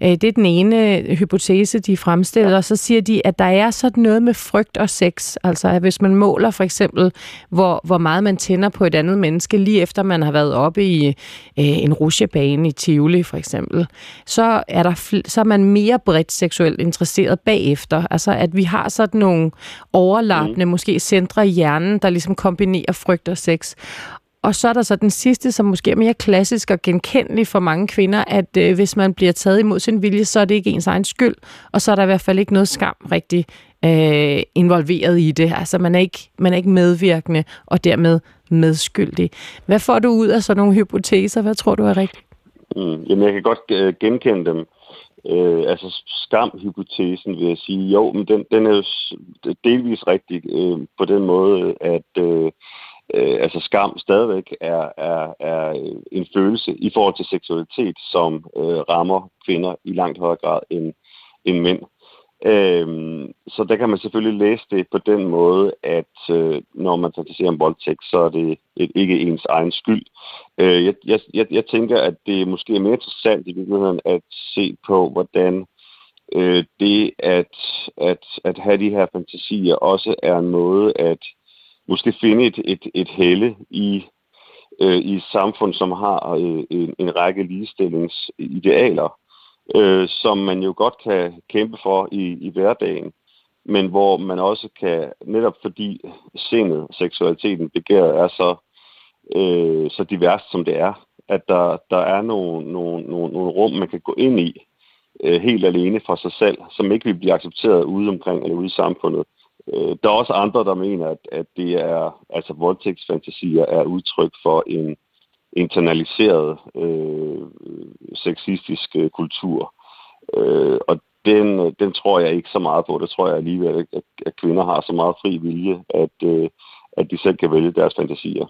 Speaker 6: Øh, det er den ene hypotese, de fremstiller, og så siger de, at der er sådan noget med frygt og sex. Altså, at hvis man måler for eksempel, hvor, hvor meget man tænder på et andet menneske, lige efter man har været oppe i øh, en rusjebane i Tivoli for eksempel, så er, der, så er man mere bredt seksuelt interesseret bagefter. Altså, at vi har sådan nogle overlappende, mm. måske centre i hjernen, der ligesom kombinerer frygt og sex. Og så er der så den sidste, som måske er mere klassisk og genkendelig for mange kvinder, at øh, hvis man bliver taget imod sin vilje, så er det ikke ens egen skyld, og så er der i hvert fald ikke noget skam rigtig øh, involveret i det. Altså man er, ikke, man er ikke medvirkende og dermed medskyldig. Hvad får du ud af sådan nogle hypoteser? Hvad tror du er rigtigt?
Speaker 8: Mm, jamen jeg kan godt øh, genkende dem. Øh, altså skamhypotesen vil jeg sige, jo, men den, den er jo delvis rigtig øh, på den måde, at øh, øh, altså skam stadigvæk er, er, er en følelse i forhold til seksualitet, som øh, rammer kvinder i langt højere grad end, end mænd. Øhm, så der kan man selvfølgelig læse det på den måde, at øh, når man fantaserer om voldtægt, så er det et, ikke ens egen skyld. Øh, jeg, jeg, jeg, jeg tænker, at det måske er mere interessant i virkeligheden at se på, hvordan øh, det at, at, at have de her fantasier også er en måde at måske finde et, et, et helle i, øh, i et samfund, som har øh, en, en række ligestillingsidealer, øh, som man jo godt kan kæmpe for i, i hverdagen, men hvor man også kan, netop fordi sindet, seksualiteten, begæret er så, øh, så divers, som det er, at der, der er nogle, nogle, nogle, nogle rum, man kan gå ind i, øh, helt alene for sig selv, som ikke vil blive accepteret ude omkring eller ude i samfundet. Øh, der er også andre, der mener, at, at det er, altså voldtægtsfantasier er udtryk for en internaliseret øh, sexistisk øh, kultur. Øh, og den, øh, den tror jeg ikke så meget på. Det tror jeg alligevel, at, at kvinder har så meget fri vilje, at, øh, at de selv kan vælge deres fantasier.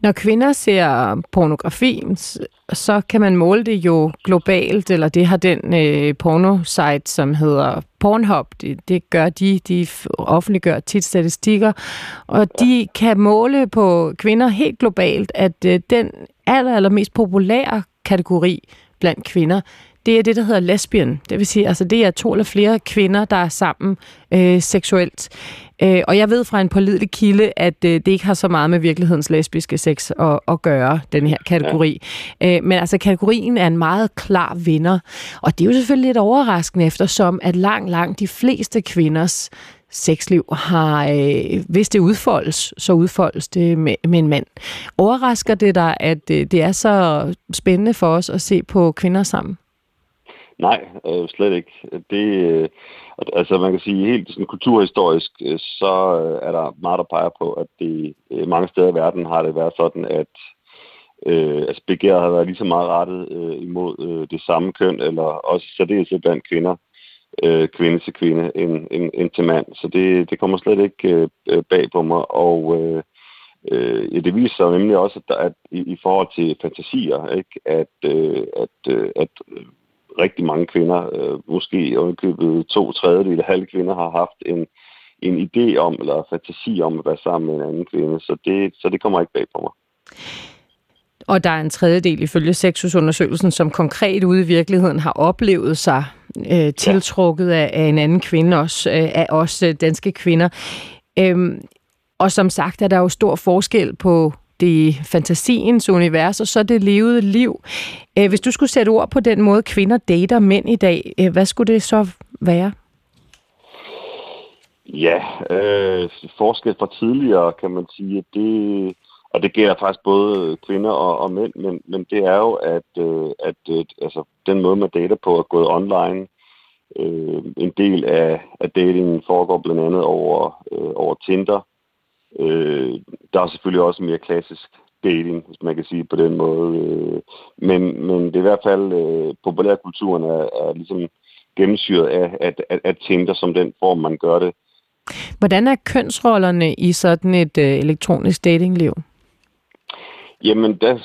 Speaker 6: Når kvinder ser pornografi, så kan man måle det jo globalt, eller det har den øh, pornosite, som hedder Pornhub, det, det gør de, de offentliggør tit statistikker, og de kan måle på kvinder helt globalt, at øh, den aller, aller mest populære kategori blandt kvinder, det er det, der hedder lesbian. Det vil sige, altså det er to eller flere kvinder, der er sammen øh, seksuelt. Øh, og jeg ved fra en pålidelig kilde, at øh, det ikke har så meget med virkelighedens lesbiske sex at, at gøre, den her kategori. Ja. Øh, men altså kategorien er en meget klar vinder. Og det er jo selvfølgelig lidt overraskende, eftersom at langt, langt de fleste kvinders sexliv har, øh, hvis det udfoldes, så udfoldes det med, med en mand. Overrasker det dig, at øh, det er så spændende for os at se på kvinder sammen?
Speaker 8: Nej, øh, slet ikke. Det, øh, altså man kan sige, helt sådan kulturhistorisk, øh, så øh, er der meget, der peger på, at det øh, mange steder i verden har det været sådan, at øh, altså begæret har været lige så meget rettet øh, imod øh, det samme køn, eller også særdeles blandt kvinder, øh, kvinde til kvinde, end, end, end til mand. Så det, det kommer slet ikke øh, øh, bag på mig, og øh, øh, ja, det viser sig nemlig også, at, at i, i forhold til fantasier, ikke, at, øh, at, øh, at rigtig mange kvinder, øh, måske ovenkøbet to tredjedel halve kvinder, har haft en, en idé om, eller fantasi om at være sammen med en anden kvinde. Så det, så det kommer ikke bag på mig.
Speaker 6: Og der er en tredjedel ifølge sexusundersøgelsen, som konkret ude i virkeligheden har oplevet sig øh, tiltrukket ja. af, af en anden kvinde, også øh, af os øh, danske kvinder. Øhm, og som sagt er der jo stor forskel på det fantasiens univers, og så det levede liv. Øh, hvis du skulle sætte ord på den måde, kvinder dater mænd i dag, øh, hvad skulle det så være?
Speaker 8: Ja, øh, forskel fra tidligere, kan man sige, det, og det gælder faktisk både kvinder og, og mænd, men, men det er jo, at, øh, at øh, altså, den måde, man dater på er gået online. Øh, en del af, af datingen foregår blandt andet over, øh, over Tinder, Øh, der er selvfølgelig også mere klassisk dating, hvis man kan sige på den måde. Øh, men, men det er i hvert fald, øh, populærkulturen er, er ligesom gennemsyret af, at, at, at Tinder som den form, man gør det.
Speaker 6: Hvordan er kønsrollerne i sådan et øh, elektronisk datingliv?
Speaker 8: Jamen, der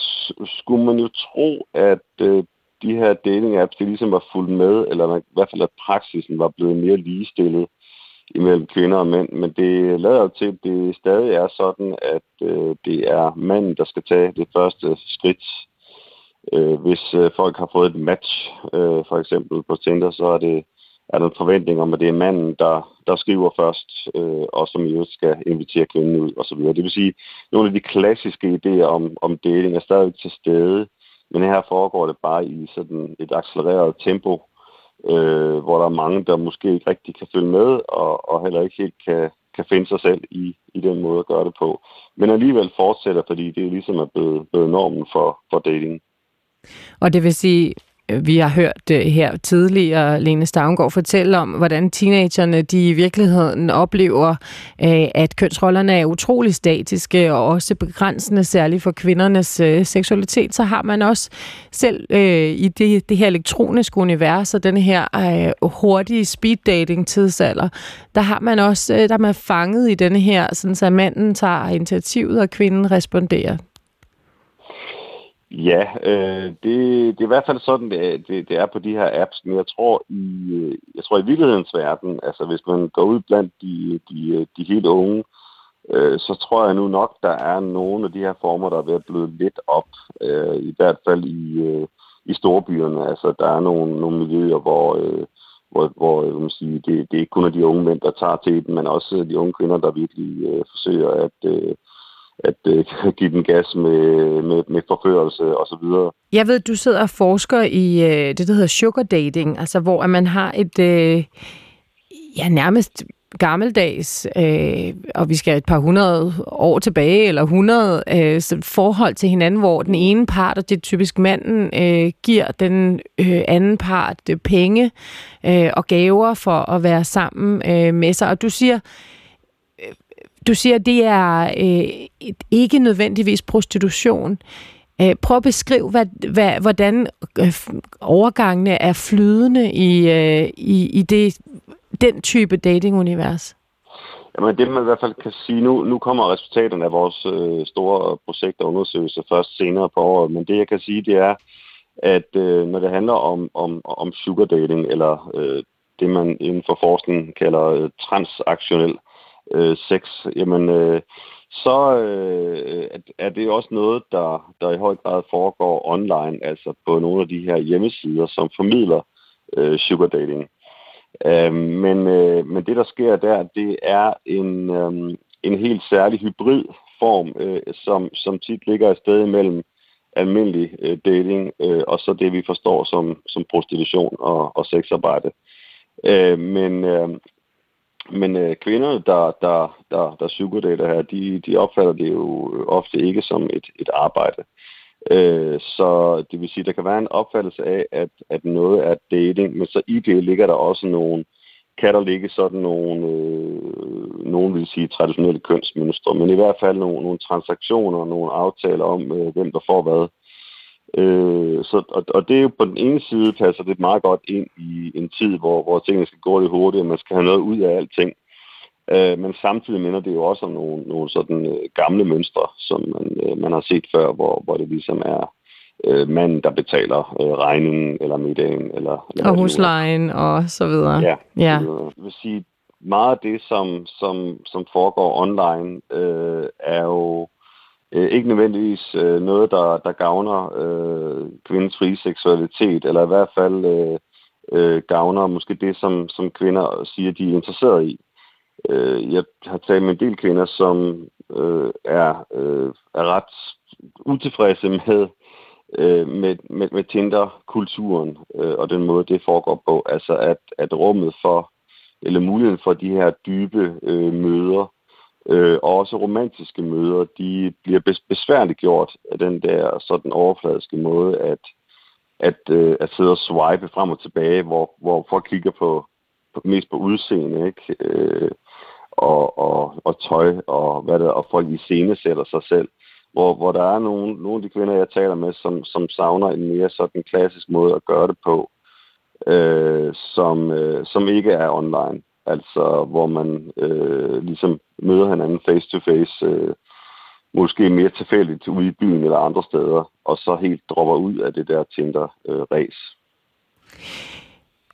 Speaker 8: skulle man jo tro, at øh, de her dating-apps, det ligesom var fuldt med, eller i hvert fald at praksisen var blevet mere ligestillet imellem kvinder og mænd, men det lader til, at det stadig er sådan, at øh, det er manden, der skal tage det første skridt øh, hvis øh, folk har fået et match, øh, for eksempel på Tinder, så er det er der en forventning om, at det er manden, der, der skriver først, øh, og som jo skal invitere kvinden ud osv. Det vil sige, nogle af de klassiske idéer om, om dating er stadig til stede, men her foregår det bare i sådan et accelereret tempo, øh, hvor der er mange, der måske ikke rigtig kan følge med, og, og heller ikke helt kan, kan finde sig selv i, i den måde at gøre det på. Men alligevel fortsætter, fordi det ligesom er blevet, blevet normen for, for dating.
Speaker 6: Og det vil sige, vi har hørt her tidligere Lene Stavngård fortælle om, hvordan teenagerne de i virkeligheden oplever, øh, at kønsrollerne er utrolig statiske og også begrænsende, særligt for kvindernes øh, seksualitet. Så har man også selv øh, i det, det her elektroniske univers og den her hurtige speed dating tidsalder, der har man også der er man fanget i denne her, sådan så manden tager initiativet og kvinden responderer.
Speaker 8: Ja, øh, det, det er i hvert fald sådan, det det, det er på de her apps, men jeg tror i, øh, jeg tror i virkelighedens verden, altså hvis man går ud blandt de, de, øh, de helt unge, øh, så tror jeg nu nok, der er nogle af de her former, der er ved at bløde lidt op, øh, i hvert fald i, øh, i storbyerne. Altså der er nogle, nogle miljøer, hvor, øh, hvor, hvor jeg vil sige, det, det er ikke kun de unge mænd, der tager til den, men også de unge kvinder, der virkelig øh, forsøger at... Øh, at øh, give den gas med, med, med forførelse og så videre.
Speaker 6: Jeg ved, du sidder og forsker i øh, det, der hedder sugar dating, altså hvor at man har et øh, ja, nærmest gammeldags, øh, og vi skal et par hundrede år tilbage, eller hundrede øh, forhold til hinanden, hvor den ene part, og det er typisk manden, øh, giver den øh, anden part øh, penge øh, og gaver for at være sammen øh, med sig. Og du siger, du siger, at det er øh, ikke nødvendigvis prostitution. Øh, prøv at beskrive, hvad, hvad, hvordan øh, overgangene er flydende i, øh, i, i det, den type datingunivers.
Speaker 8: Jamen det man i hvert fald kan sige, nu, nu kommer resultaterne af vores øh, store projekt og undersøgelse først senere på året, men det jeg kan sige, det er, at øh, når det handler om, om, om sugar dating, eller øh, det man inden for forskning kalder øh, transaktionel øh, sex, jamen øh, så øh, er det også noget, der, der i høj grad foregår online, altså på nogle af de her hjemmesider, som formidler øh, sugar dating. Øh, men, øh, men det, der sker der, det er en, øh, en helt særlig hybrid form, øh, som, som tit ligger et sted imellem almindelig øh, dating øh, og så det, vi forstår som, som prostitution og, og sexarbejde. Øh, men, øh, men øh, kvinder, der, der, der, der sugardater her, de, de opfatter det jo øh, ofte ikke som et, et arbejde. Øh, så det vil sige, der kan være en opfattelse af, at, at noget er dating, men så i det ligger der også nogle, kan der ligge sådan nogle, øh, nogen vil sige traditionelle kønsmønstre, men i hvert fald nogle, nogle transaktioner, nogle aftaler om, øh, hvem der får hvad. Øh, så, og, og det er jo på den ene side passer det meget godt ind i en tid, hvor, hvor tingene skal gå lidt hurtigt, og man skal have noget ud af alting. Øh, men samtidig minder det jo også om nogle, nogle sådan øh, gamle mønstre, som man, øh, man har set før, hvor, hvor det ligesom er øh, manden, der betaler øh, regningen eller middagen. Eller,
Speaker 6: eller og huslejen og så videre.
Speaker 8: Ja, ja. Det vil sige, meget af det, som, som, som foregår online, øh, er jo øh, ikke nødvendigvis øh, noget, der, der gavner øh, kvindens frie seksualitet, eller i hvert fald øh, øh, gavner måske det, som, som kvinder siger, de er interesseret i. Øh, jeg har talt med en del kvinder, som øh, er, øh, er ret utilfredse med, øh, med, med, med Tinder-kulturen øh, og den måde, det foregår på. Altså at, at rummet for, eller muligheden for de her dybe øh, møder, øh, og også romantiske møder, de bliver besværligt gjort af den der sådan overfladiske måde, at, at, øh, at sidde og swipe frem og tilbage, hvor, hvor folk kigger på, på mest på udseende, ikke? Øh, og, og, og tøj, og hvad det, og folk i scene sætter sig selv. Hvor, hvor der er nogle, nogle af de kvinder, jeg taler med, som, som savner en mere sådan klassisk måde at gøre det på, øh, som, øh, som ikke er online. Altså, hvor man øh, ligesom møder hinanden face to face, øh, måske mere tilfældigt ude i byen eller andre steder, og så helt dropper ud af det der Tinder-ræs.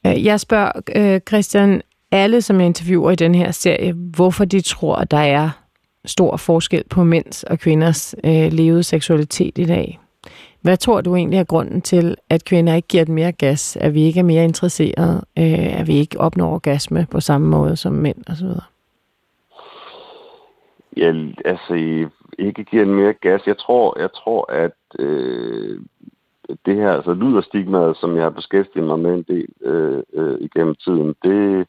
Speaker 6: Øh, jeg spørger øh, Christian, alle som jeg interviewer i den her serie, hvorfor de tror, at der er stor forskel på mænds og kvinders øh, levede seksualitet i dag. Hvad tror du egentlig er grunden til, at kvinder ikke giver den mere gas? At vi ikke er mere interesserede? Øh, at vi ikke opnår orgasme på samme måde som mænd osv.?
Speaker 8: Ja, altså ikke giver en mere gas. Jeg tror, jeg tror at øh, det her, altså lyderstigmaet, som jeg har beskæftiget mig med en del øh, øh, igennem tiden, det,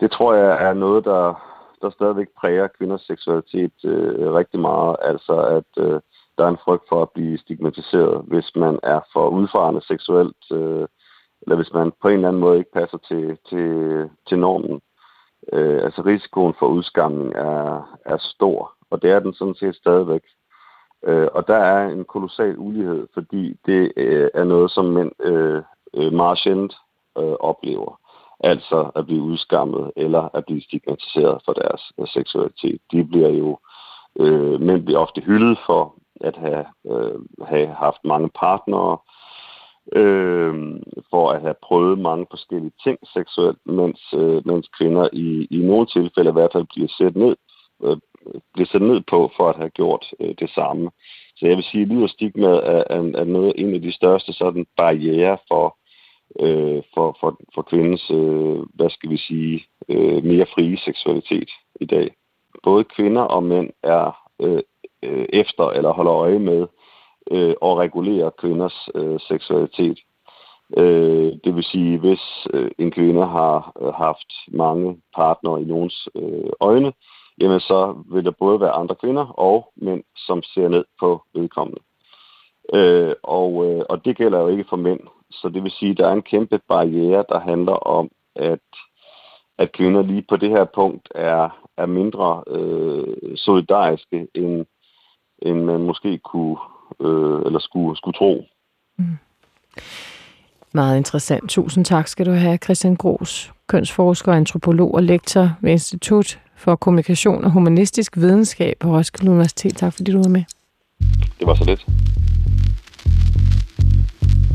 Speaker 8: det tror jeg er noget, der, der stadigvæk præger kvinders seksualitet øh, rigtig meget. Altså at øh, der er en frygt for at blive stigmatiseret, hvis man er for udfarende seksuelt, øh, eller hvis man på en eller anden måde ikke passer til, til, til normen. Øh, altså risikoen for udskamning er, er stor, og det er den sådan set stadigvæk. Øh, og der er en kolossal ulighed, fordi det øh, er noget, som mænd øh, øh, meget sjældent øh, oplever. Altså at blive udskammet eller at blive stigmatiseret for deres øh, seksualitet. De bliver jo, øh, mænd bliver ofte hyldet for at have, øh, have haft mange partnere, øh, for at have prøvet mange forskellige ting seksuelt, mens, øh, mens kvinder i, i nogle tilfælde i hvert fald bliver sat ned, øh, bliver sat ned på for at have gjort øh, det samme. Så jeg vil sige, at lyd og stigma er, er, er noget, en af de største sådan barriere for, øh, for, for, for kvindens, øh, hvad skal vi sige, øh, mere frie seksualitet i dag. Både kvinder og mænd er øh, øh, efter eller holder øje med øh, og regulere kvinders øh, seksualitet. Øh, det vil sige, hvis øh, en kvinde har øh, haft mange partnere i nogens øh, øjne, jamen så vil der både være andre kvinder og mænd, som ser ned på vedkommende. Øh, og, øh, og det gælder jo ikke for mænd. Så det vil sige, at der er en kæmpe barriere, der handler om, at, at kvinder lige på det her punkt er, er mindre øh, solidariske, end, end man måske kunne øh, eller skulle, skulle tro. Mm.
Speaker 6: Meget interessant. Tusind tak skal du have, Christian Gros, kønsforsker, antropolog og lektor ved Institut for Kommunikation og Humanistisk Videnskab på Roskilde Universitet. Tak fordi du var med.
Speaker 8: Det var så lidt.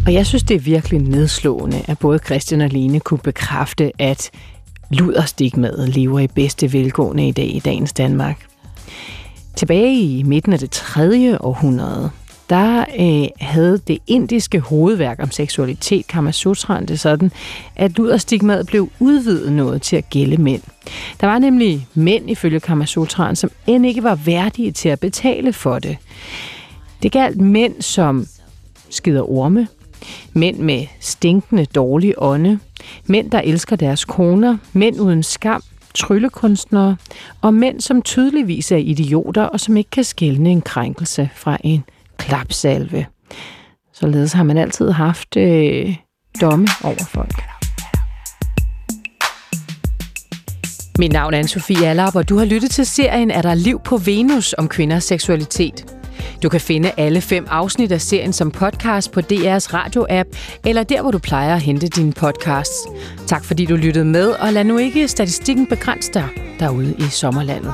Speaker 6: Og jeg synes, det er virkelig nedslående, at både Christian og Lene kunne bekræfte, at luderstigmaet lever i bedste velgående i dag i dagens Danmark. Tilbage i midten af det tredje århundrede, der øh, havde det indiske hovedværk om seksualitet, Kama Sutraen, det sådan, at luderstigmaet blev udvidet noget til at gælde mænd. Der var nemlig mænd ifølge Kama Sutraen, som end ikke var værdige til at betale for det. Det galt mænd, som skider orme, mænd med stinkende dårlig ånde, mænd, der elsker deres koner, mænd uden skam, tryllekunstnere og mænd, som tydeligvis er idioter og som ikke kan skælne en krænkelse fra en klapsalve. Således har man altid haft øh, domme over folk. Mit navn er Anne-Sophie Allard, og du har lyttet til serien Er der liv på Venus om kvinders seksualitet. Du kan finde alle fem afsnit af serien som podcast på DR's radio-app, eller der, hvor du plejer at hente dine podcasts. Tak fordi du lyttede med, og lad nu ikke statistikken begrænse dig derude i sommerlandet.